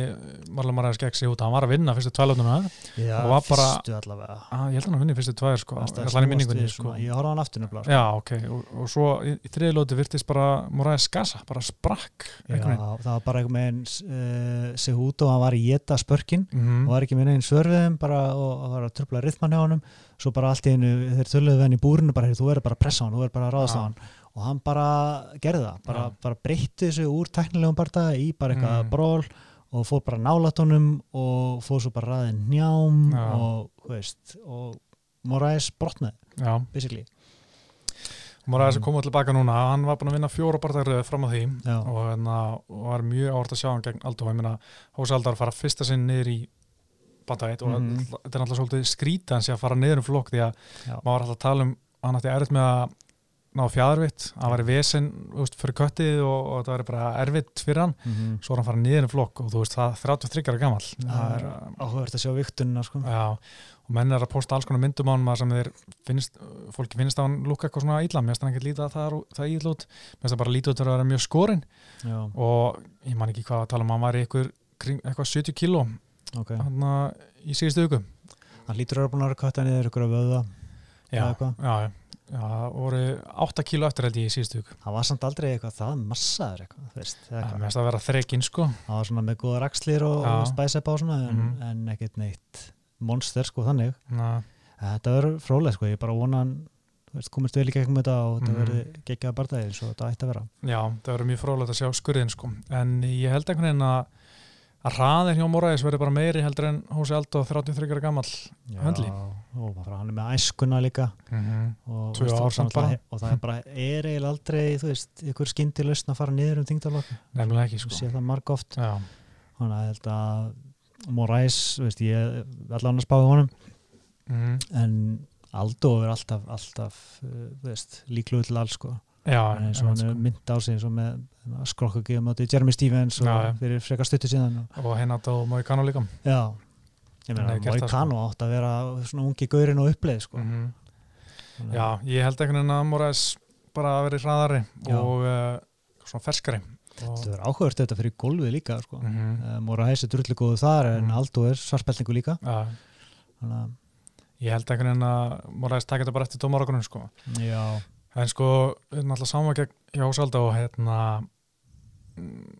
Marlon Moraes gegn Sehut hann var að vinna fyrstu tvælutuna já, bara- fyrstu allavega ah, ég held að hann vinni fyrstu tvær sko, að minningunni sko. svona- ég horfði á hann aftur nefnilega sko. já, ok, og, og svo í, í þriði lóti virtist bara Moraes skasa, bara sprakk Já, einhvern veginn. það var bara með einn uh, Sehudo, hann var í geta spörkin Mhm. og var ekki með einn svörfiðum bara og, og var að tröfla rithmann hjá honum svo bara allt í einu, þeir töluðu hann í búrinu bara, "Heyrðu, þú verður bara að pressa hann, þú verður bara að ráðast á hann og hann bara gerði það bara, bara breytti þessu úr teknilegum barða í bara eitthvað Mm. bról og fór bara nálat honum og fór svo bara ræðin njám Já. og, veist, og Moraes brotnaði, basically Moraes Mm. er komið tilbaka núna hann var búin að vinna fjóra bartaðröð fram á því Já. og hérna, var mjög áhört að sjá hann gegn Aldó, ég meina Hósi Aldó að fara fyrsta sinn niður í bandætt og Mhm. þetta er náttúrulega svolítið skrítið hans að fara niður um flokk því að Já. maður var alltaf að tala um hann ætti erfitt með að ná fjæðarvitt hann var í vesen veist, fyrir köttið og, og þetta var bara erfitt fyrir hann. Mm -hmm. svo er hann fara niður um flokk og þú veist það er 33 ára gamall. Það er, uh, áhugavert að sjá viktunina sko. og menn er að posta alls konar myndum á hann sem þeir finnst, fólki finnst á hann lúka eitthvað svona illa, mér finnst hann ekki líta það, er- það ítla út, mér finnst hann bara líta út að vera mjög skorinn. Og ég man ekki hvað að tala um hann var eitthvað 70 kíló ok. Hann í síðustu viku. Hann lítur að vera búin að niður ykkur að vöða já, já, já, það voru 8 kíló eftir held ég í síðustu viku. Hann var samt aldrei eitthvað það massaður eitthvað, það að vera þrekinn sko. Hann var svona með góða rakslir og, og spæsepa og svona en, Mhm. en ekkert neitt monster sko þannig. Na, þetta verður frólega sko, ég bara vona hann þú veist, komist vel í gegnum þetta og þetta Mhm. verður geggjaða barndæði eins og þetta ætti að vera. Já, það verður mjög frólægt að sjá skurðin sko. En ég held einhvern veginn að að hraðin hjá Moraes verður bara meiri heldur en Hósi Aldó 33 ára gamall Höndli. og bara hann er með æskuna líka mm -hmm. og, veist, bara. og það er bara er eiginlega aldrei þú veist, ykkur skyndilausn að fara niður um þingdalokk nefnilega ekki sko. sko sé það marg oft já, þannig að ég held að Moraes, þú veist, ég allan að spáði honum mm en Aldo er alltaf, alltaf uh, þú veist, líkluð til alls sko. Já En eins og hann sko. mynd á sig eins og með skrokka ekki um átti Jeremy Stevens og Já, fyrir frekar stuttu síðan og, og henni átt á Moikano líka já, ég meina Moikano átt að vera svona ungi gaurin og uppleið sko. mm að- já, ég held einhvern veginn að Moraes bara að vera hraðari Já. og uh, svona ferskari þetta verður áhugavert þetta fyrir gólfið líka sko. mm -hmm. uh, Moraes er drullu góðu þar en Mhm. Aldo er svarspelningu líka já, þannig að ég held einhvern veginn að Moraes taka þetta bara eftir dómaragrunum sko já, En sko, erum alltaf saman gegn hjá Ósalda og hérna mm,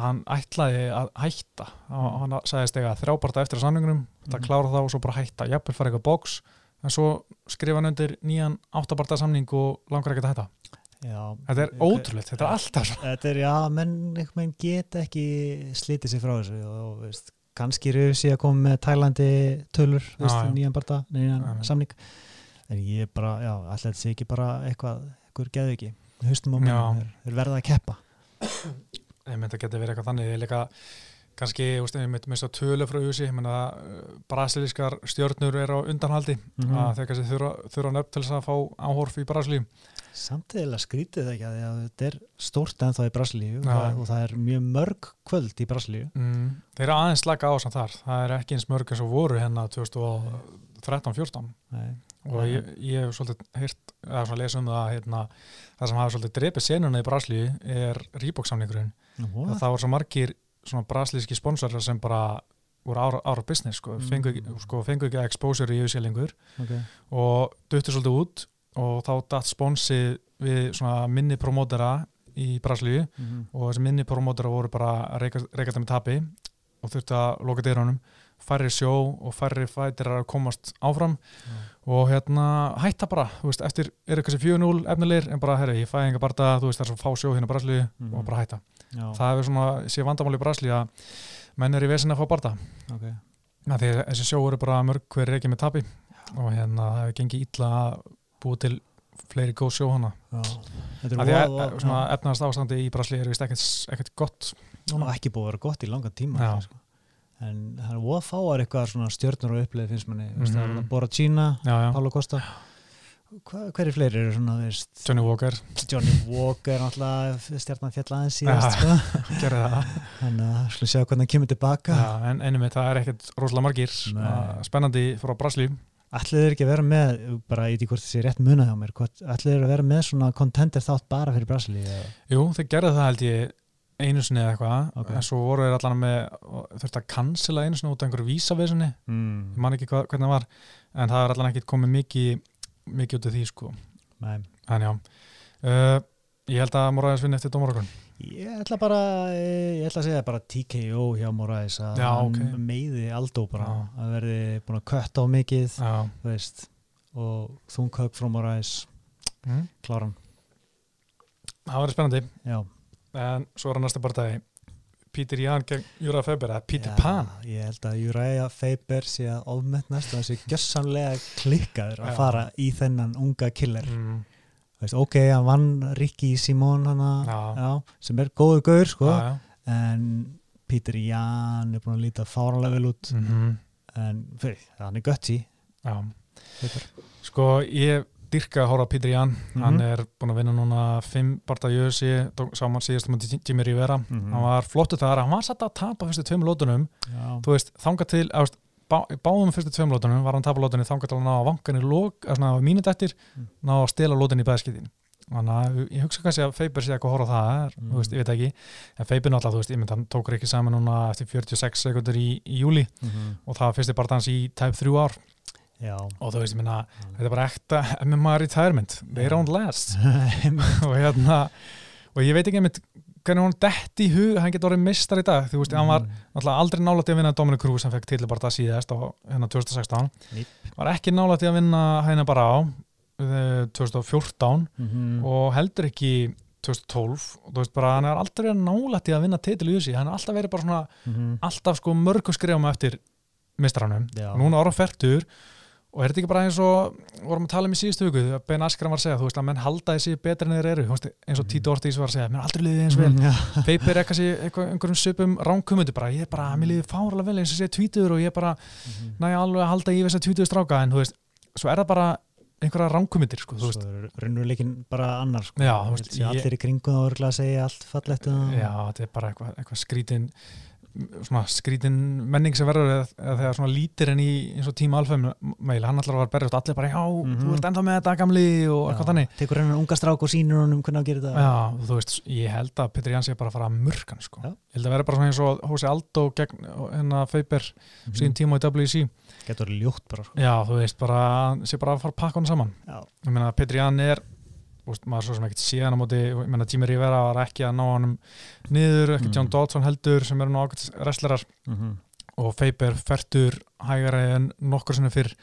hann ætlaði að hætta. Hann, sagðist eiga þrjáparta eftir að samningunum það Mhm. klára það og svo bara hætta. Jafnvel fara eitthvað bóks en svo skrifa hann undir nýjan áttaparta samning og langar ekkert að hætta. Já þetta er ótrúlegt, þetta er alltaf svo. Þetta er, já, menn, veginn get ekki slítið sér frá þessu og, veist, kannski eru sér að koma með tælandi tölur, veist, já. nýjan barða, nýjan samning en ég bara, já, alltaf þetta sé ekki bara eitthvað, eitthvað geðu ekki höstum á mér, þeir verða að keppa. Ég myndi að geta verið eitthvað þannig. Ég er líka, kannski, ég myndi mista tölu frá húsi, ég myndi að uh, brasilískar stjórnur eru á undanhaldi mm -hmm. að þeir kannski þurfa, þurfa nöfn til þess að fá áhorf í Brasilíu. Samtidig skrítið ekki að þetta er stórt ennþá í Brasilíu ja. og það er mjög mörg kvöld í Brasilíu. Mm. Þeir eru aðeins slaka á samt þar, það er ekki eins mörg eins og voru hérna 2000 13-14 og ég, ég hef svolítið heyrt, eða svona lesum um það hérna, það sem hafa svolítið drepið senuna í Brasli er Rýbóksamlingurinn og það voru svo margir svona braslíski sponsorar sem bara voru ára, ára business sko, fengu, mm. sko, fengu ekki að exposure í auðsélengur okay. og döttu svolítið út og þá dætt sponsi við svona minni promótera í Brasli mm. og þessi minni promótera voru bara reykast, reykast með tapi og þurfti að loka dyrunum færri sjó og færri fætir að komast áfram. Og hérna hætta bara, þú veist, eftir er eitthvað sem 4-0 efnilegir en bara, herri, ég fæ enga barða þú veist, það er svo fá sjó hérna í Brasilíu Mhm. og bara hætta. Já, það hefur svona, sé vandamál í Brasilíu að menn er í vesin að fá barða okay. því þessi sjó eru bara mörg hver reykja með tapi. Og hérna það hefur gengið illa að búið til fleiri góð sjó hana. Af er svona efnaðast ástandi í Brasilíu er vist ekkert, ekkert gott. Og ekki búið að vera gott í langan tíma Já. En það er voða fáar eitthvað svona stjörnur og uppleið finnst manni mm -hmm. það er Mhm. Bora. Paulo Costa Hva, hverju fleiri eru svona veist, Johnny Walker Johnny Walker náttúrulega stjarnan fjall aðeins síðast Já. sko. þannig að skulum sjá hvernig hann kemur tilbaka já, en ennum það er ekkert rosalega margir Nei. Svona spennandi frá Brasilíu Ætlið er ekki að vera með, bara ég veit ekki hvort það sé rétt munað hjá mér, ætlið er að vera með svona contender þátt bara fyrir eða? jú, þeir gerði það held ég einu sinni eða eitthvað Ok. en svo voru þeir allan með þurfti að cancela einu sinni út af einhverju vísavesinni ég mm. man ekki hva, hvernig það var en það er allan ekkert komið mikið mikið út af því sko en já uh, ég held að Moraes vinni eftir dómarokun Ég ætla bara, ég ætla að segja bara TKO hjá Moraes að Já, hann ok. meiði Aldo bara Já. að verði búin að kötta á mikið veist, og þunghögg frá Moraes, mm. kláran það verður spennandi Já, en svo er að næsta barndagi Peter Jan gegn Júra Feber eða Peter Já, Pan. Ég held að Júræja Faber sé að ofmetnast og þessi gjössamlega klikkaður að Já. fara í þennan unga killer. Mm. Veist, ok, hann vann Ricky Simón hana, sem er góður gaur sko, já, já. en Peter Jan er búin að líta fáralega vel út. Mm en fyrir, hann er götti sko ég dyrka að hóra Peter Jan Mhm. hann er búin að vinna núna fimm barnda jössi, sá maður síðast um að Jimmy Rivera, Mhm. hann var flottu þar hann var satt að tapa fyrstu tveim lótunum þú veist, þanga til, veist, bá, báðum fyrstu tveim lótunum var hann tapa lótunni þanga til að ná að vangan í lók, svona mínut eftir Mm. ná að stela lótunni í bæðskiptin þannig að ég hugsa kannski að Faber sé eitthvað að horfa á það, er, Mm. veist, ég veit ekki en Faber náttúrulega, þú veist, ég mynd hann tók ekki saman núna eftir 46 sekundur í, í júli Mhm. og það var fyrsti barndans í tæp þrjú ár Já. og þú veist, ég minna, þetta er bara ekta MMA retirement, they don't last og hérna og ég veit ekki einmitt hvernig hún detti í hug, hann getur orðið mistar í dag þú veist, hann var Mm. aldrei nálætti að vinna Dominic Cruz sem fekk tilbarta síðast á hérna 2016 Ný. var ekki nálætti að vinna hægna bara á eh, 2014 Mhm. og heldur ekki 2012 og þú veist bara, hann er aldrei nálætti að vinna titil í þessi, hann er alltaf verið bara svona Mhm. alltaf sko mörgum skrifum eftir mistranum, núna ára færtur og er þetta ekki bara eins og vorum að tala um í síðustu hugu, Ben Askren var að segja þú veist að menn halda þessi betri en þeir eru veist, eins og Mhm. Tito Ortiz var að segja, menn aldrei liðið eins vel er kannski eitthvað, einhverjum söpum ránkumundu bara, ég er bara, mér liðið fárlega vel eins og sé tvítur og ég er bara, Mhm. næja alveg að halda í þess að tvítuðu stráka, en þú veist svo er það bara einhverja ránkumundir sko, þú veist, Svo er raunveruleikin bara annar sko. Já, veist, sé ég- allir í að allt fallegt um er svona skrítin menning sem verður eða, þegar svona lítir en í eins og tíma alfum meil, hann allar var berjast allir bara, já, Mhm. þú ert ennþá með þetta gamli og eitthvað þannig tekur hennar unga strák og sínur honum hvernig að gera þetta Já, þú veist, ég held að Petri Jans er bara að fara að murkan, sko. Já. Ég held að vera bara svona eins og Hósi Aldó gegn hennar Feiber Mhm. sín tíma í WC. getur ljótt bara sko. Já, þú veist, bara, hann sé bara að fara að pakka hann saman. Já. Ég meina, Petri Jan er, veist, maður svo sem ekkert sé hann á móti, ég meina, Jimmy Rivera var ekki að ná hann niður, ekki Mhm. John Dodson heldur sem eru nú ákveðs wrestlerar Mhm. og Feiber fertur hægari en nokkur sinni fyrr.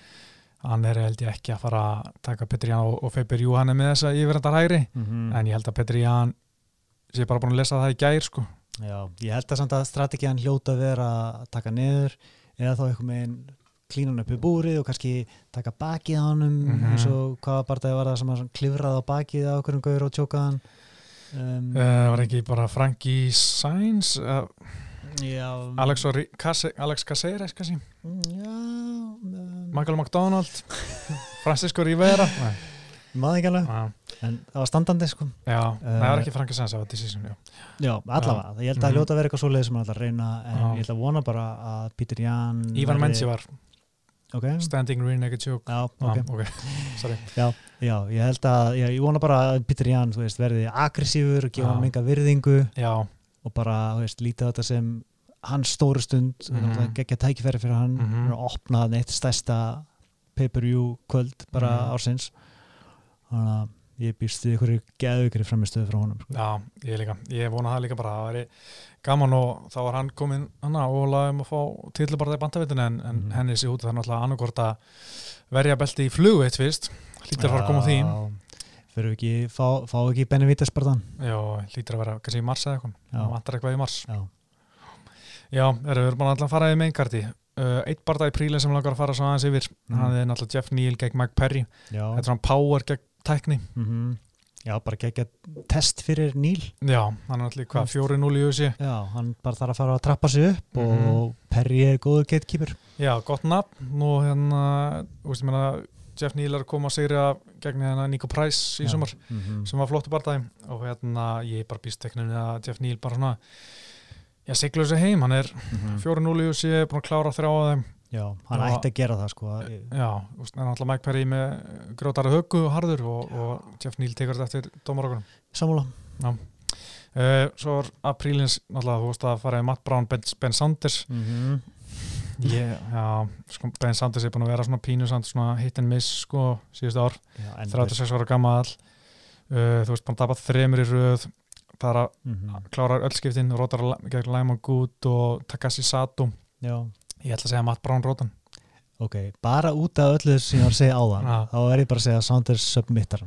Hann er held ég ekki að fara að taka Petri Jan og, og Feiber, jú, hann er með þessa yfirrandar hægri, Mhm. en ég held að Petri Jan sé bara búin að lesa það í gær, sko. Já, ég held að samt að strategiðan hljóta vera að taka niður eða þá einhvern veginn klína hann upp í búrið og kannski taka bakið á honum Mhm. eins og hvaða barndagi var það sem að klifraði á bakið á okkur um gaur og tjókaðan um, uh, var ekki bara Frankie Sainz uh, já, Alex, Case- Alex Caceres kannski? Já um, Michael McDonald? Francisco Rivera? Maður ekki alveg, já, en það var standandi sko. Já. Uh, það var ekki Frankie Sainz það var Decision já. já, allavega, ég held að Mhm. hljóta að vera eitthvað svoleið sem hann ætla að reyna en Já. ég ætla að vona bara að Peter Jan Ivan verði- Menzi var ok, Standing Rear Naked Choke já, Já, ok ok, sorry Já, já, ég held að, já, ég vona bara að Peter veist, verði aggressífur og gefa hann enga virðingu Já, og bara, veist, lítið á þetta sem hans stóru stund, mm. -hmm. geggja tækifæri fyrir hann, mm -hmm. að opna hann eitt stærsta pay-per-view kvöld bara Mhm. ársins þannig að ég býst við ykkur geðugri framistöðu frá honum sko. já, ég líka Ég vona það líka bara að það væri gaman og þá var hann komin hana og laðum að fá til bara það í bandavitinu en, en Mhm. henni sér út er náttúrulega annarkort að verja belti í flugu eitt fyrst. Hlýtur að fara að koma því. Fyrir ekki, fá, fá ekki Benevitas barðan Já, hlýtur að vera kannski í mars eða eitthvað. Það vantar eitthvað í mars. Já, Já, erum við bara alltaf að fara í meinkarti uh, Eitt barða í príli sem langar að fara svo aðeins yfir. Mhm. hann er náttúrulega Jeff Neal gegn Mike Perry. Já, Þetta er svona power gegn tækni. Mm já bara geggja test fyrir Níl. Já, hann er náttúrulega hvað, 4-0 í USA Já, hann bara þarf að fara að trappa sig upp Mhm. og Perry er góður gatekeeper. Já, gott nafn. Nú hérna, þú veist ég meina Jeff Neal er að koma að segja gegn hérna Nico Price í Já. sumar mm sem var flottu barðaði og hérna ég er bara býst tekninu að Jeff Neal bara svona Já, siglu þessu heim, hann er 4-0 í USA, búin að klára þrjá af þeim Já, hann Já. ætti að gera það sko Já, en alltaf Mike Perry með grótarið höggu og harður og, og Jeff Neal tekur þetta eftir dómarokkunum. Samúla Uh, svo er aprílins, náttúrulega, þú veist að fara í Matt Brown, Ben, ben Sanders. mm -hmm. Ég, já, sko, Ben Sanders er búin að vera svona pínu samt, svona hit and miss, sko, síðustu ár. 36 ára gammal. Uh, þú veist, búin að tapa þremur í röð. Það er að mm -hmm. klára öll skiptin, rótar gegn Lyman Good og Takashi Sato. Já, Ég ætla að segja Matt Brown rótan. ok, bara út af öllu þessu sem ég var að segja áðan Já. þá er ég bara að segja Saunders submittar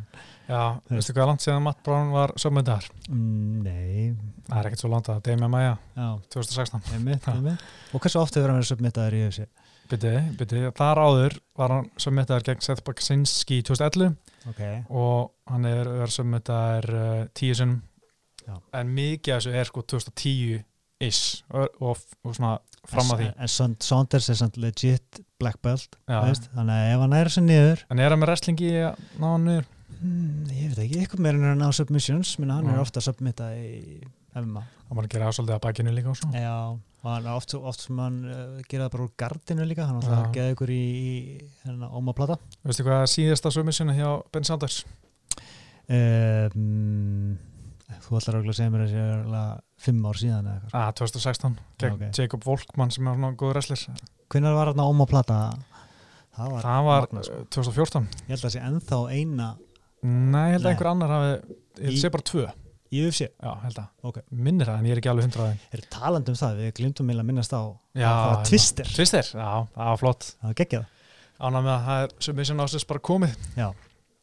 Já, veistu hvað langt síðan Matt Brown var sömmyndar? mm, Nei, Það er ekkert svo langt að Demi Maia, já, 2016. einmitt, einmitt Og hversu oft hefur hann verið submittaður í bytti, þar áður var hann sömmyndaður gegn Seth Baksinski í 2011 Ok, og hann er sömmyndaður uh, tíu Já. en mikið af þessu er sko 2010-ish og, og, og svona fram að því En, en Saund- Saunders er samt legit black belt? Þannig að ef hann er þessu niður En er hann með wrestlingi að ná hann niður? hmm, Ég veit ekki, eitthvað meira en hann á submissions minna hann Já. er ofta submittað í MMA Það var að gera svolítið að bakinu líka og Já, og hann er oft, oft sem hann uh, gera það bara úr gardinu líka hann Já. alltaf geða ykkur í, í ómaplata Veistu hvað er síðasta submissionu hjá Ben Sanders? um, Þú ætlar að segja mér að það er örugglega fimm ár síðan eða eitthvað. Ah, 2016 gegn Ok. Jacob Volkmann sem er svona góður wrestler. Hvenær var hann ómaplata? Það var, Það var magnað, sko. uh, 2014 Ég held að það sé ennþá eina Nei, ég held að einhver annar hafi Ég held að sé bara tvö. í UFC Já, held að. Ok. Minnir það en ég er ekki alveg hundraði Er talandi um það, við glimtum meila að minnast á Já, það var twister. Twister, já, það var flott. Það var geggjað. Ánað með að það er submission ásins bara komið. Já,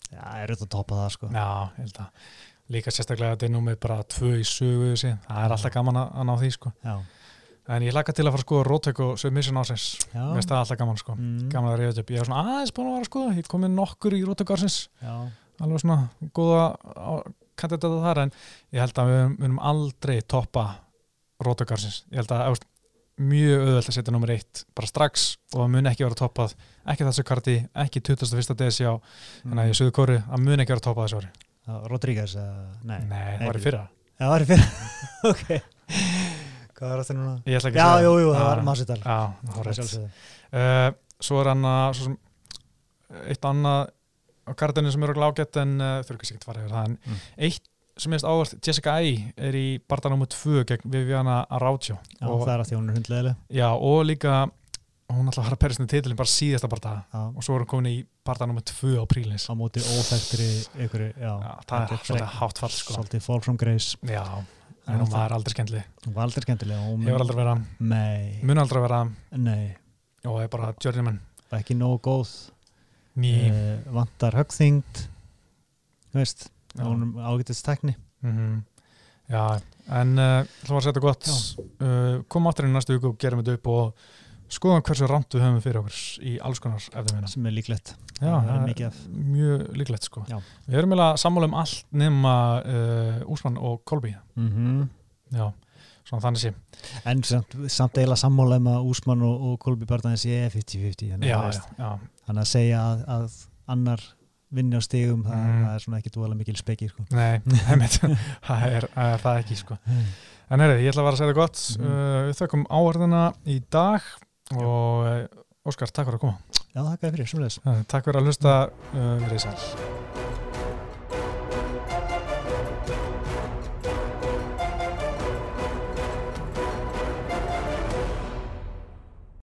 Já er auðvitað að toppa það sko. Já, ég held að Líka sérstaklega þetta er númið bara tvö í sögu síðan. Það er alltaf gaman að, að ná því sko. En ég hlakka til að fara skoða Rótök og submission ásins já, Mér finnst það alltaf gaman sko. mm, Gaman að reyða upp. Ég er svona aðeins búin að vera að skoða. Ég komið nokkur í Rótök ásins já, Alveg svona góða kandidata þar En ég held að við munum aldrei toppa Rótök ásins Ég held að mjög auðvelt að setja nummer eitt bara strax og það mun ekki vera toppað. Ekki þessu karti, ekki 21. desi á mm. en að ég suðu kóri, það mun ekki vera toppað þessu ári Rodríguez, nei. Nei, það var í fyrra. Já, það var í fyrir Ok. Hvað var þetta núna? Ég ætla ekki Já, að segja. jú, jú, það Já, var Masvidal Já, það var rétt. Uh, Svo er hann að svo sem, eitt annað á kartinu sem eru glágett en uh, þurfi ekki að fara yfir það en Mm. eitt sem er ávart, Jessica Ai er í barða nr. 2 gegn Viviana Araujo. Já, og, það er að því hún er hundleðileg já, og líka hún að fara að perja titilin bara síðasta barða Já, og svo er hún komin í barða nr. 2 á prílins á móti óþægtri ykkur, já, Já, það er svolítið hátt fall sko. Svolítið fall from grace. Já, En hún það- var aldrei skemmtileg. Hún var aldrei skemmtilega og hún Hefur aldrei verið, Nei, mun aldrei vera. Nei, og er bara journeyman. Ekki nógu góð. Ný. Uh, Vantar högþyngd Þú veist, Já. hún ágætist tekni mm Já, en uh, það var að setja gott. Uh, kom áttur í næstu viku og gerum þetta upp og skoðum hversu rámt við höfum fyrir okkur í alls konar eftirminna. sem er líklegt Já, það er mikið af mjög líklegt sko. Já. Við erum eiginlega sammála um allt nema uh, Úsmann og Kolby. mm Já, svona þannig sé. en samt, samt eiginlega sammála um að Úsmann og, og Kolby Bardanis sé 50-50 þannig, Já, já, já. þannig að segja að, að annar vinni á stigum það, Mm. það er svona ekki dúalega mikil speki sko. Nei, það er það er það ekki sko. En herri, ég ætla að vera að segja það gott. Mhm. Uh, við þökkum áhörðina í dag og uh, Óskar, takk fyrir að koma. já, þér fyrir, svo Uh, takk fyrir að hlusta, uh, verið sæl.